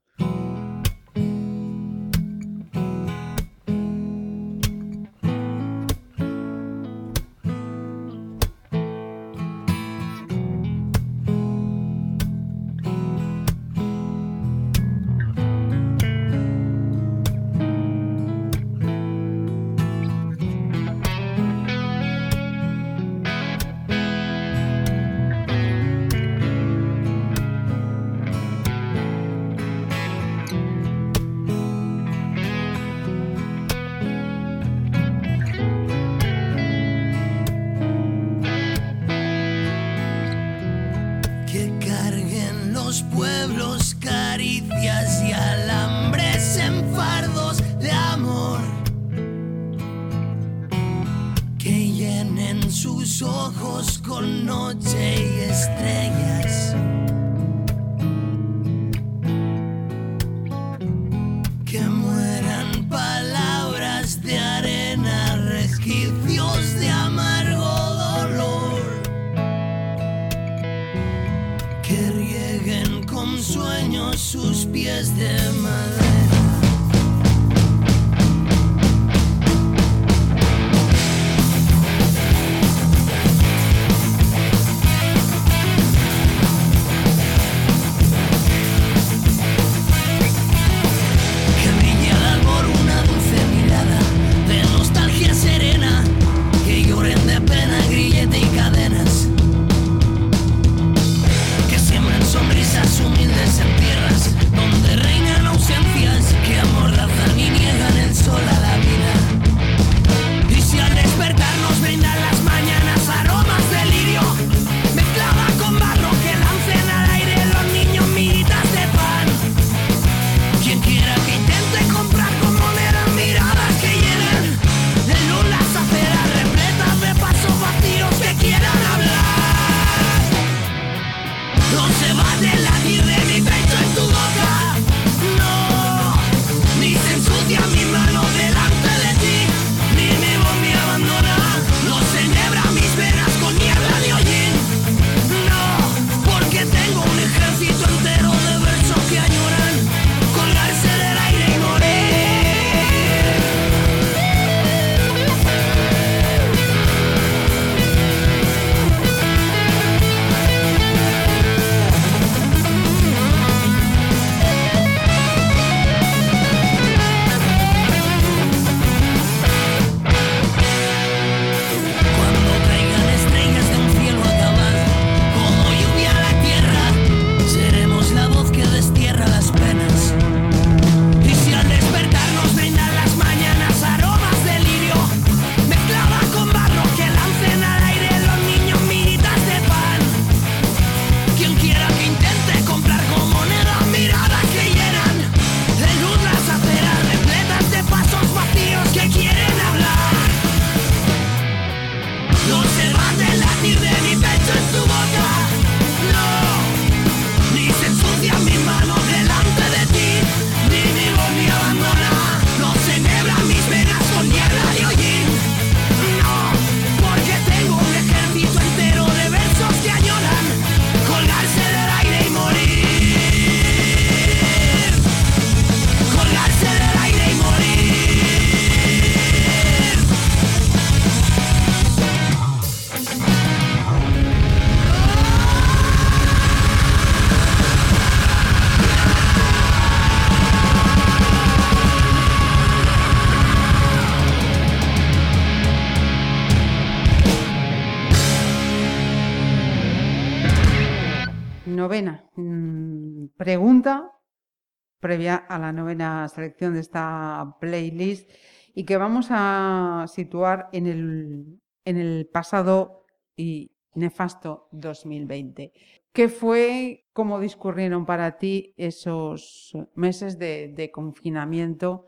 Previa a la novena selección de esta playlist y que vamos a situar en el, en el pasado y nefasto 2020. ¿Qué fue, cómo discurrieron para ti esos meses de, de confinamiento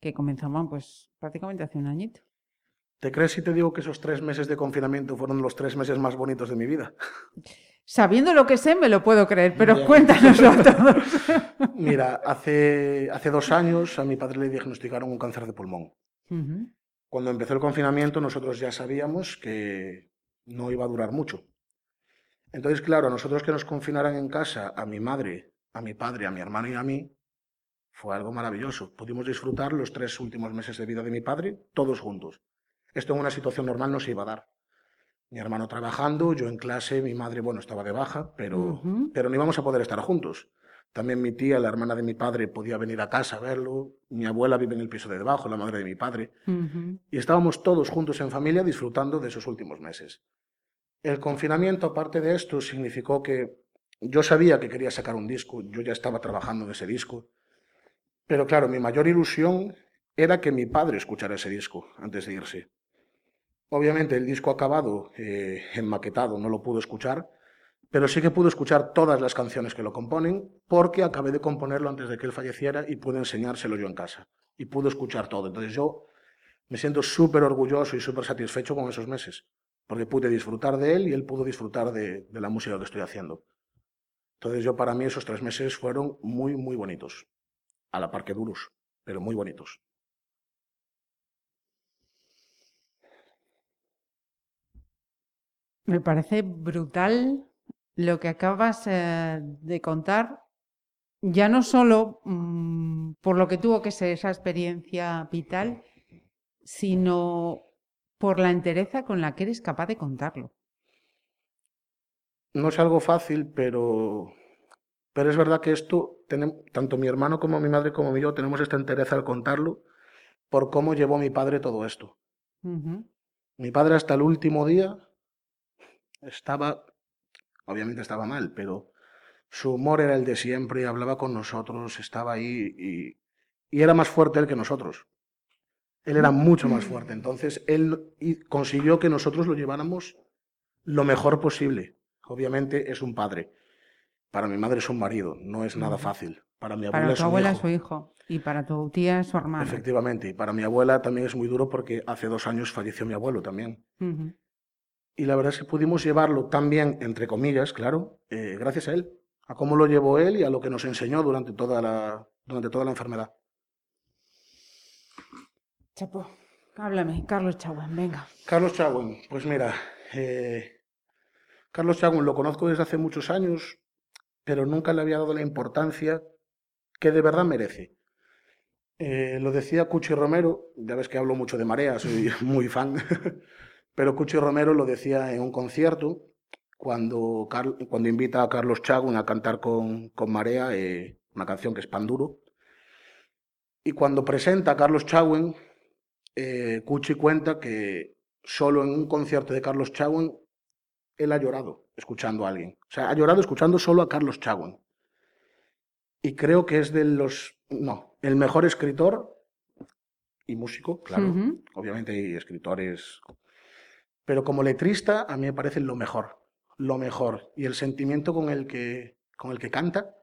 que comenzaban pues prácticamente hace un añito? ¿Te crees si te digo que esos tres meses de confinamiento fueron los tres meses más bonitos de mi vida? Sabiendo lo que sé, me lo puedo creer, pero cuéntanoslo a todos. Mira, hace, hace dos años a mi padre le diagnosticaron un cáncer de pulmón. Cuando empezó el confinamiento nosotros ya sabíamos que no iba a durar mucho. Entonces, claro, a nosotros que nos confinaran en casa, a mi madre, a mi padre, a mi hermano y a mí, fue algo maravilloso. Pudimos disfrutar los tres últimos meses de vida de mi padre todos juntos. Esto en una situación normal no se iba a dar. Mi hermano trabajando, yo en clase, mi madre, bueno, estaba de baja, pero, pero no íbamos a poder estar juntos. También mi tía, la hermana de mi padre, podía venir a casa a verlo. Mi abuela vive en el piso de debajo, la madre de mi padre. Y estábamos todos juntos en familia disfrutando de esos últimos meses. El confinamiento, aparte de esto, significó que yo sabía que quería sacar un disco, yo ya estaba trabajando en ese disco, pero claro, mi mayor ilusión era que mi padre escuchara ese disco antes de irse. Obviamente el disco acabado, eh, enmaquetado, no lo pudo escuchar, pero sí que pudo escuchar todas las canciones que lo componen, porque acabé de componerlo antes de que él falleciera y pude enseñárselo yo en casa. Y pudo escuchar todo. Entonces yo me siento súper orgulloso y súper satisfecho con esos meses, porque pude disfrutar de él y él pudo disfrutar de, de la música que estoy haciendo. Entonces yo para mí esos tres meses fueron muy, muy bonitos, a la par que duros, pero muy bonitos. Me parece brutal lo que acabas eh, de contar, ya no solo mm, por lo que tuvo que ser esa experiencia vital, sino por la entereza con la que eres capaz de contarlo. No es algo fácil, pero, pero es verdad que esto, tenem- tanto mi hermano como mi madre como yo tenemos esta entereza al contarlo por cómo llevó mi padre todo esto. Mi padre hasta el último día estaba, obviamente estaba mal, pero su humor era el de siempre, hablaba con nosotros, estaba ahí y, y era más fuerte él que nosotros. Él era mucho más fuerte, entonces él y- consiguió que nosotros lo lleváramos lo mejor posible. Obviamente es un padre. Para mi madre es un marido, no es nada Ujú. fácil. Para mi abuela Para es tu un abuela es su hijo y para tu tía es su hermana. Efectivamente, y para mi abuela también es muy duro porque hace dos años falleció mi abuelo también. Y la verdad es que pudimos llevarlo tan bien, entre comillas, claro, eh, gracias a él, a cómo lo llevó él y a lo que nos enseñó durante toda la, durante toda la enfermedad. Chapo, háblame, Carlos Chagüen, venga. Carlos Chagüen, pues mira, eh, Carlos Chagüen lo conozco desde hace muchos años, pero nunca le había dado la importancia que de verdad merece. Eh, lo decía Cuchi Romero, ya ves que hablo mucho de Marea, soy muy fan, pero Cuchi Romero lo decía en un concierto cuando, cuando invita a Carlos Chagüen a cantar con, con Marea eh, una canción que es Pan Duro. Y cuando presenta a Carlos Chagüen, eh, Cuchi cuenta que solo en un concierto de Carlos Chagüen él ha llorado escuchando a alguien. O sea, ha llorado escuchando solo a Carlos Chagüen. Y creo que es de los... No, el mejor escritor y músico, claro. Obviamente hay escritores... Pero como letrista a mí me parece lo mejor. Lo mejor. Y el sentimiento con el que, con el que canta,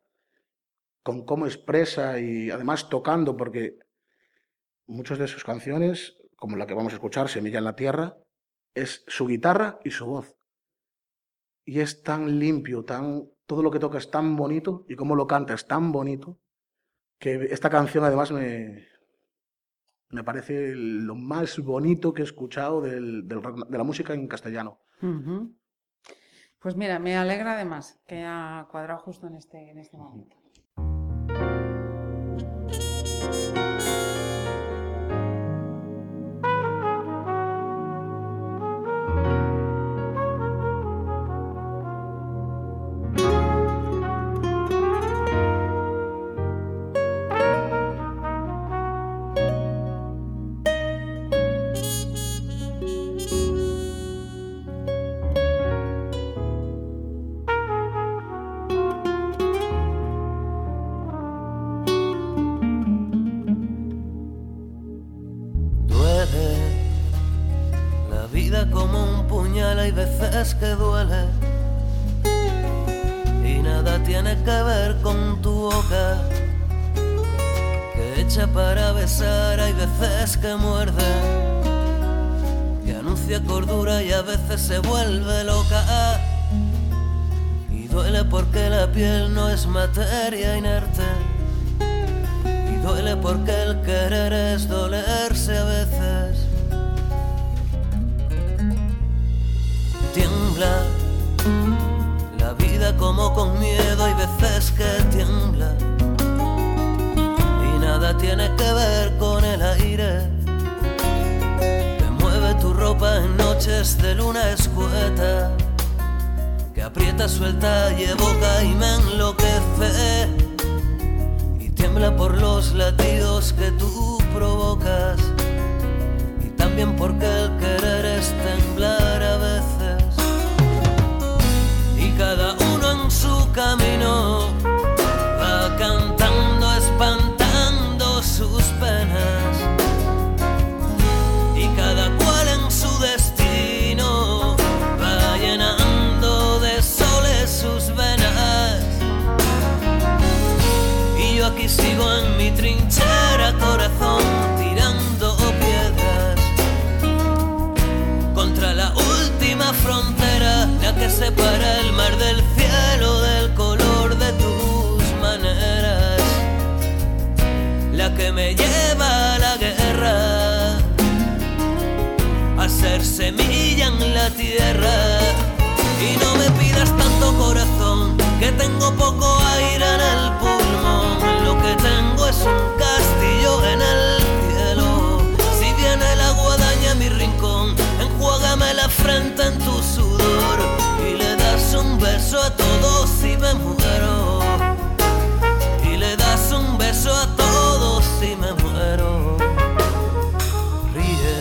con cómo expresa y además tocando, porque muchas de sus canciones, como la que vamos a escuchar, Semilla en la Tierra, es su guitarra y su voz. Y es tan limpio, tan todo lo que toca es tan bonito y cómo lo canta es tan bonito que esta canción además me, me parece lo más bonito que he escuchado de la música en castellano. Pues mira, me alegra además que ha cuadrado justo en este, en este momento. Que muerde que anuncia cordura y a veces se vuelve loca. Y duele porque la piel no es materia inerte. Y duele porque el querer es dolerse a veces. Tiembla la vida como con miedo hay veces que tiembla. Y nada tiene que ver con el aire ropa en noches de luna escueta que aprieta suelta y evoca y me enloquece y tiembla por los latidos que tú provocas y también porque el querer es temblar a veces y cada uno en su camino tengo poco aire en el pulmón, lo que tengo es un castillo en el cielo. Si viene la guadaña a mi rincón, enjuágame la frente en tu sudor y le das un beso a todos si me muero. Y le das un beso a todos si me muero. Ríe,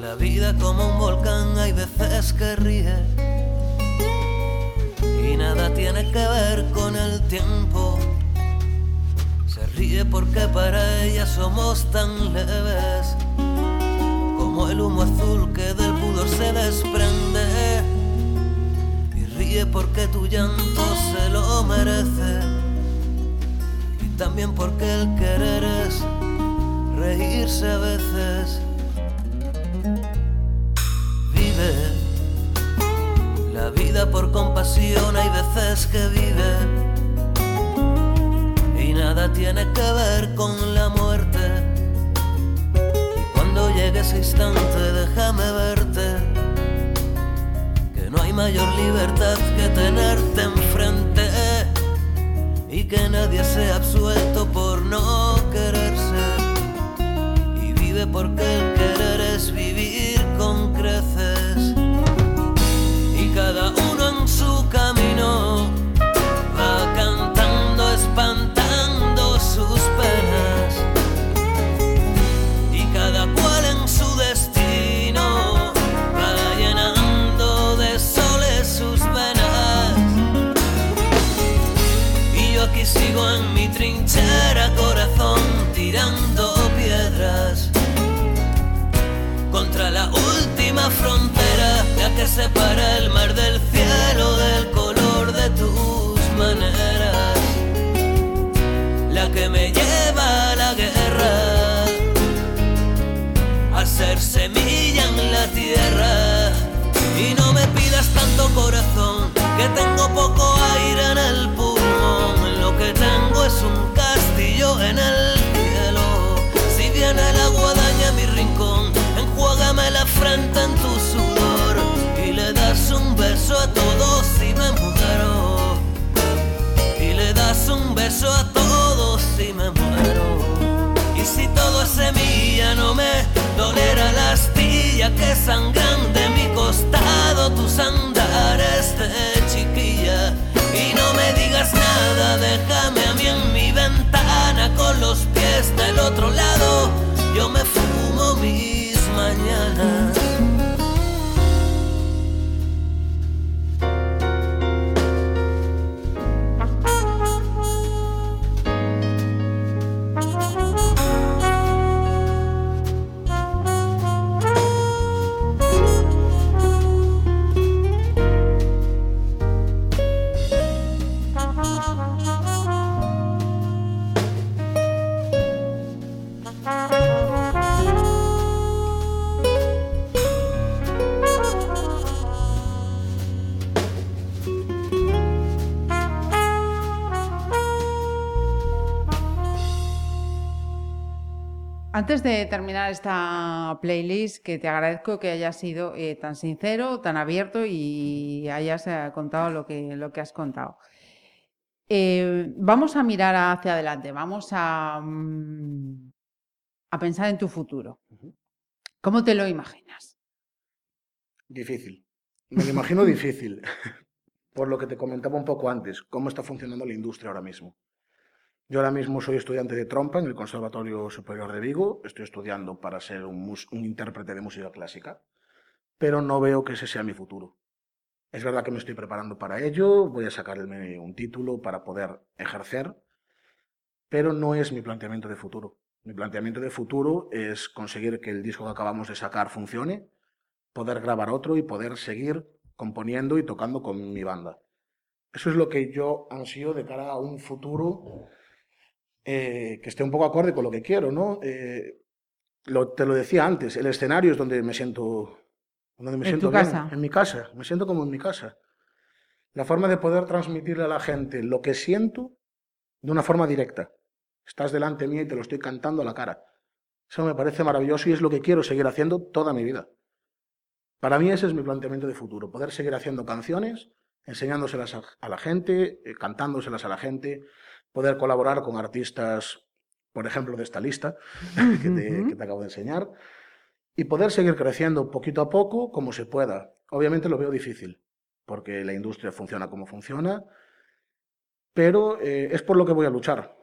la vida como un volcán hay veces que ríe. Nada tiene que ver con el tiempo. Se ríe porque para ella somos tan leves como el humo azul que del pudor se desprende. Y ríe porque tu llanto se lo merece. Y también porque el querer es reírse a veces. Vida por compasión, hay veces que vive. Y nada tiene que ver con la muerte. Y cuando llegue ese instante, déjame verte. Que no hay mayor libertad que tenerte enfrente. Y que nadie sea absuelto por no quererse. Y vive porque el querer es vivir última frontera, la que separa el mar del cielo del color de tus maneras, la que me lleva a la guerra, a ser semilla en la tierra. Y no me pidas tanto corazón, que tengo poco aire en el pulmón, lo que tengo es un castillo en el cielo. Si viene la guadaña a frente en tu sudor y le das un beso a todos si me muero. Y le das un beso a todos si me muero. Y si todo es semilla, no me dolerá la astilla que sangran esta playlist, que te agradezco que hayas sido eh, tan sincero, tan abierto y hayas eh, contado lo que, lo que has contado. Eh, vamos a mirar hacia adelante, vamos a, mm, a pensar en tu futuro. ¿Cómo te lo imaginas? Difícil. Me lo imagino difícil. Por lo que te comentaba un poco antes, cómo está funcionando la industria ahora mismo. Yo ahora mismo soy estudiante de trompa en el Conservatorio Superior de Vigo. Estoy estudiando para ser un, intérprete de música clásica, pero no veo que ese sea mi futuro. Es verdad que me estoy preparando para ello, voy a sacarme un título para poder ejercer, pero no es mi planteamiento de futuro. Mi planteamiento de futuro es conseguir que el disco que acabamos de sacar funcione, poder grabar otro y poder seguir componiendo y tocando con mi banda. Eso es lo que yo ansío de cara a un futuro eh, que esté un poco acorde con lo que quiero, ¿no? Eh, lo- te lo decía antes, el escenario es donde me siento, donde me En siento tu bien, casa. en mi casa, me siento como en mi casa. La forma de poder transmitirle a la gente lo que siento de una forma directa. Estás delante mío y te lo estoy cantando a la cara. Eso me parece maravilloso y es lo que quiero seguir haciendo toda mi vida. Para mí ese es mi planteamiento de futuro, poder seguir haciendo canciones, enseñándoselas a, a la gente, eh, cantándoselas a la gente, poder colaborar con artistas, por ejemplo, de esta lista que te, que te acabo de enseñar, y poder seguir creciendo poquito a poco como se pueda. Obviamente lo veo difícil, porque la industria funciona como funciona, pero eh, es por lo que voy a luchar.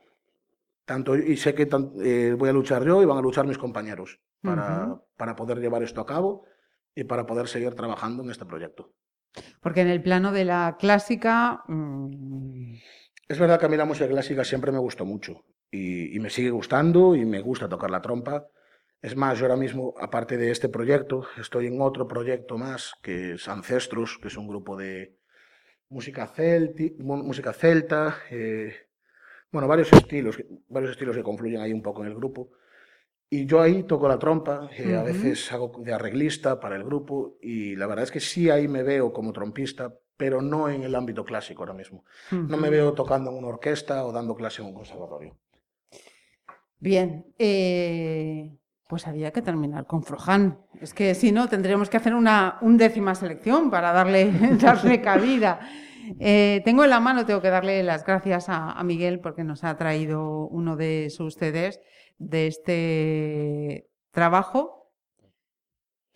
Tanto, y sé que tan- eh, voy a luchar yo y van a luchar mis compañeros para, Ujú. para poder llevar esto a cabo y para poder seguir trabajando en este proyecto. Porque en el plano de la clásica, mm, Es verdad que a mí la música clásica siempre me gustó mucho y, y me sigue gustando y me gusta tocar la trompa. Es más, yo ahora mismo, aparte de este proyecto, estoy en otro proyecto más que es Ancestros, que es un grupo de música, celti, música celta, eh, bueno, varios estilos, varios estilos que confluyen ahí un poco en el grupo. Y yo ahí toco la trompa, eh, a veces hago de arreglista para el grupo y la verdad es que sí ahí me veo como trompista, pero no en el ámbito clásico ahora mismo. No me veo tocando en una orquesta o dando clase en un conservatorio. Bien, eh, pues había que terminar con Frojan. Es que si no, tendríamos que hacer una undécima selección para darle, darle cabida. Eh, tengo en la mano, tengo que darle las gracias a, a Miguel porque nos ha traído uno de sus CDs de este trabajo.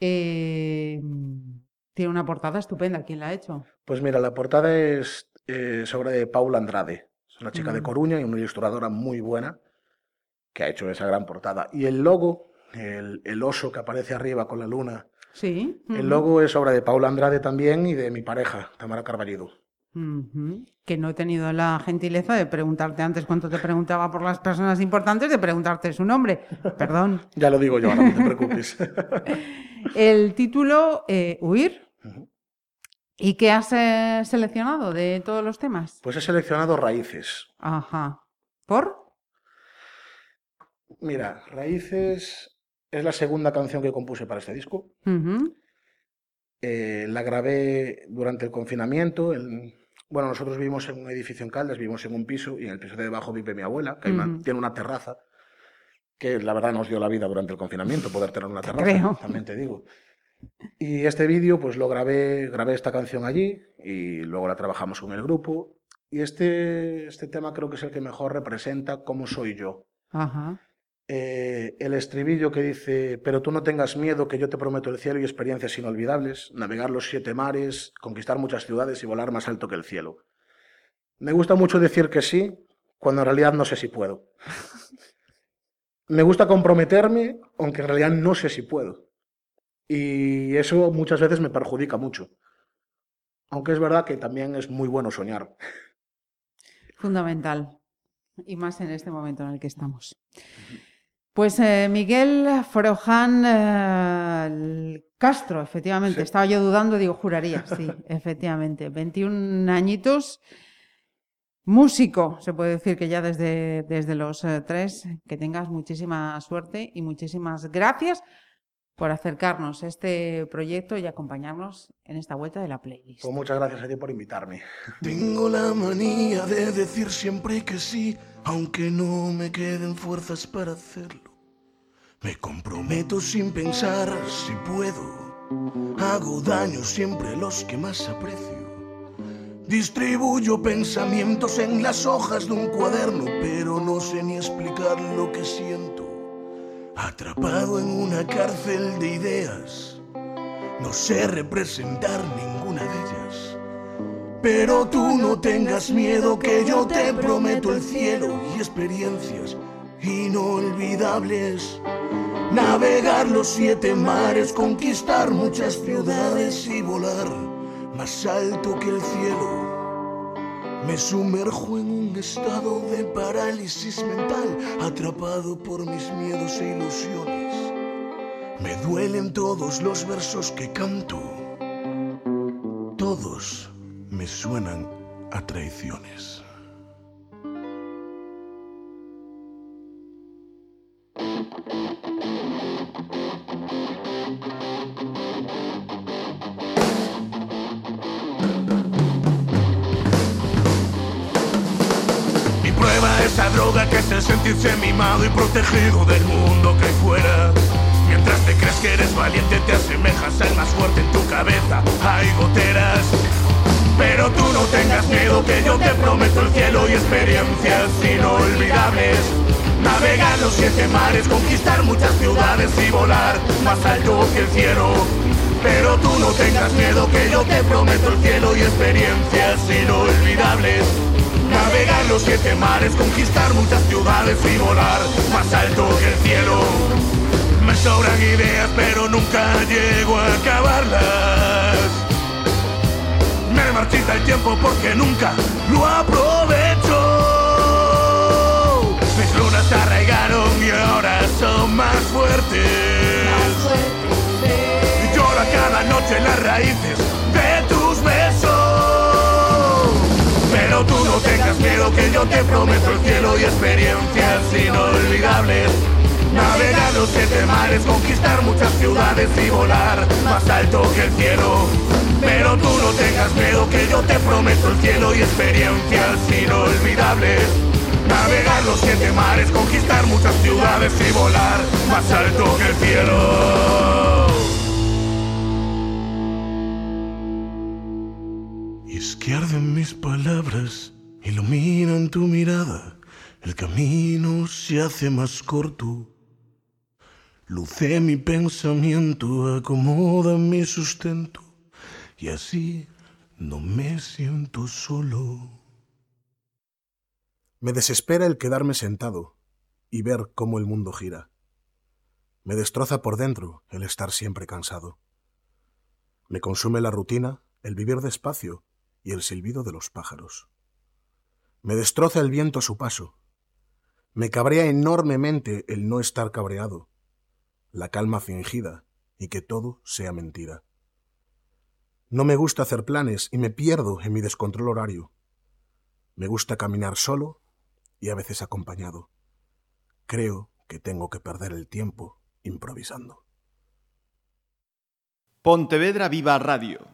Eh, tiene una portada estupenda. ¿Quién la ha hecho? Pues mira, la portada es eh, sobre de Paula Andrade. Es una chica de Mm. Coruña y una ilustradora muy buena que ha hecho esa gran portada. Y el logo, el, el oso que aparece arriba con la luna, Sí. el logo es obra de Paula Andrade también y de mi pareja, Tamara Carballido. Que no he tenido la gentileza de preguntarte antes cuánto te preguntaba por las personas importantes, de preguntarte su nombre. Perdón. Ya lo digo yo ahora, no te preocupes. El título, eh, Huir. ¿Y qué has eh, seleccionado de todos los temas? Pues he seleccionado Raíces. Ajá. ¿Por? Mira, Raíces es la segunda canción que compuse para este disco. Eh, la grabé durante el confinamiento. el- Bueno, nosotros vivimos en un edificio en Caldas, vivimos en un piso y en el piso de debajo vive mi abuela, que tiene una terraza, que la verdad nos dio la vida durante el confinamiento poder tener una terraza, creo. también te digo. Y este vídeo, pues lo grabé, grabé esta canción allí y luego la trabajamos con el grupo. Y este, este tema creo que es el que mejor representa cómo soy yo. Ajá. Eh, el estribillo que dice, pero tú no tengas miedo, que yo te prometo el cielo y experiencias inolvidables, navegar los siete mares, conquistar muchas ciudades y volar más alto que el cielo. Me gusta mucho decir que sí, cuando en realidad no sé si puedo. Me gusta comprometerme, aunque en realidad no sé si puedo. Y eso muchas veces me perjudica mucho. Aunque es verdad que también es muy bueno soñar. Fundamental. Y más en este momento en el que estamos. Pues eh, Miguel Frojan eh, Castro, efectivamente. Sí. Estaba yo dudando, digo, juraría, sí, efectivamente. 21 añitos. Músico, se puede decir que ya desde, desde los eh, tres, que tengas muchísima suerte y muchísimas gracias por acercarnos a este proyecto y acompañarnos en esta vuelta de la playlist. Pues muchas gracias a ti por invitarme. Tengo la manía de decir siempre que sí, aunque no me queden fuerzas para hacerlo. Me comprometo sin pensar si puedo. Hago daño siempre a los que más aprecio. Distribuyo pensamientos en las hojas de un cuaderno, pero no sé ni explicar lo que siento. Atrapado en una cárcel de ideas, no sé representar ninguna de ellas. Pero tú no tengas miedo que yo te prometo el cielo y experiencias inolvidables. Navegar los siete mares, conquistar muchas ciudades y volar más alto que el cielo. Me sumerjo en un estado de parálisis mental, atrapado por mis miedos e ilusiones. Me duelen todos los versos que canto. Todos me suenan a traiciones. Droga que es el sentirse mimado y protegido del mundo que hay fuera. Mientras te crees que eres valiente, te asemejas al más fuerte en tu cabeza. Hay goteras. Pero tú no tengas miedo, que yo te prometo el cielo y experiencias inolvidables. Navegar los siete mares, conquistar muchas ciudades y volar más alto que el cielo. Pero tú no tengas miedo, que yo te prometo el cielo y experiencias inolvidables. Navegar los siete mares, conquistar muchas ciudades y volar más alto que el cielo. Me sobran ideas, pero nunca llego a acabarlas. Me marchita el tiempo porque nunca lo aprovecho. Mis lunas se arraigaron y ahora son más fuertes. Lloro cada noche en las raíces de tus besos. Tú no tengas miedo que yo te prometo el cielo y experiencias inolvidables. Navegar los siete mares, conquistar muchas ciudades y volar más alto que el cielo. Pero tú no tengas miedo que yo te prometo el cielo y experiencias inolvidables. Navegar los siete mares, conquistar muchas ciudades y volar más alto que el cielo. Que arden mis palabras, iluminan tu mirada, el camino se hace más corto. Luce mi pensamiento, acomoda mi sustento, y así no me siento solo. Me desespera el quedarme sentado y ver cómo el mundo gira. Me destroza por dentro el estar siempre cansado. Me consume la rutina, el vivir despacio y el silbido de los pájaros. Me destroza el viento a su paso. Me cabrea enormemente el no estar cabreado, la calma fingida y que todo sea mentira. No me gusta hacer planes y me pierdo en mi descontrol horario. Me gusta caminar solo y a veces acompañado. Creo que tengo que perder el tiempo improvisando. Pontevedra Viva Radio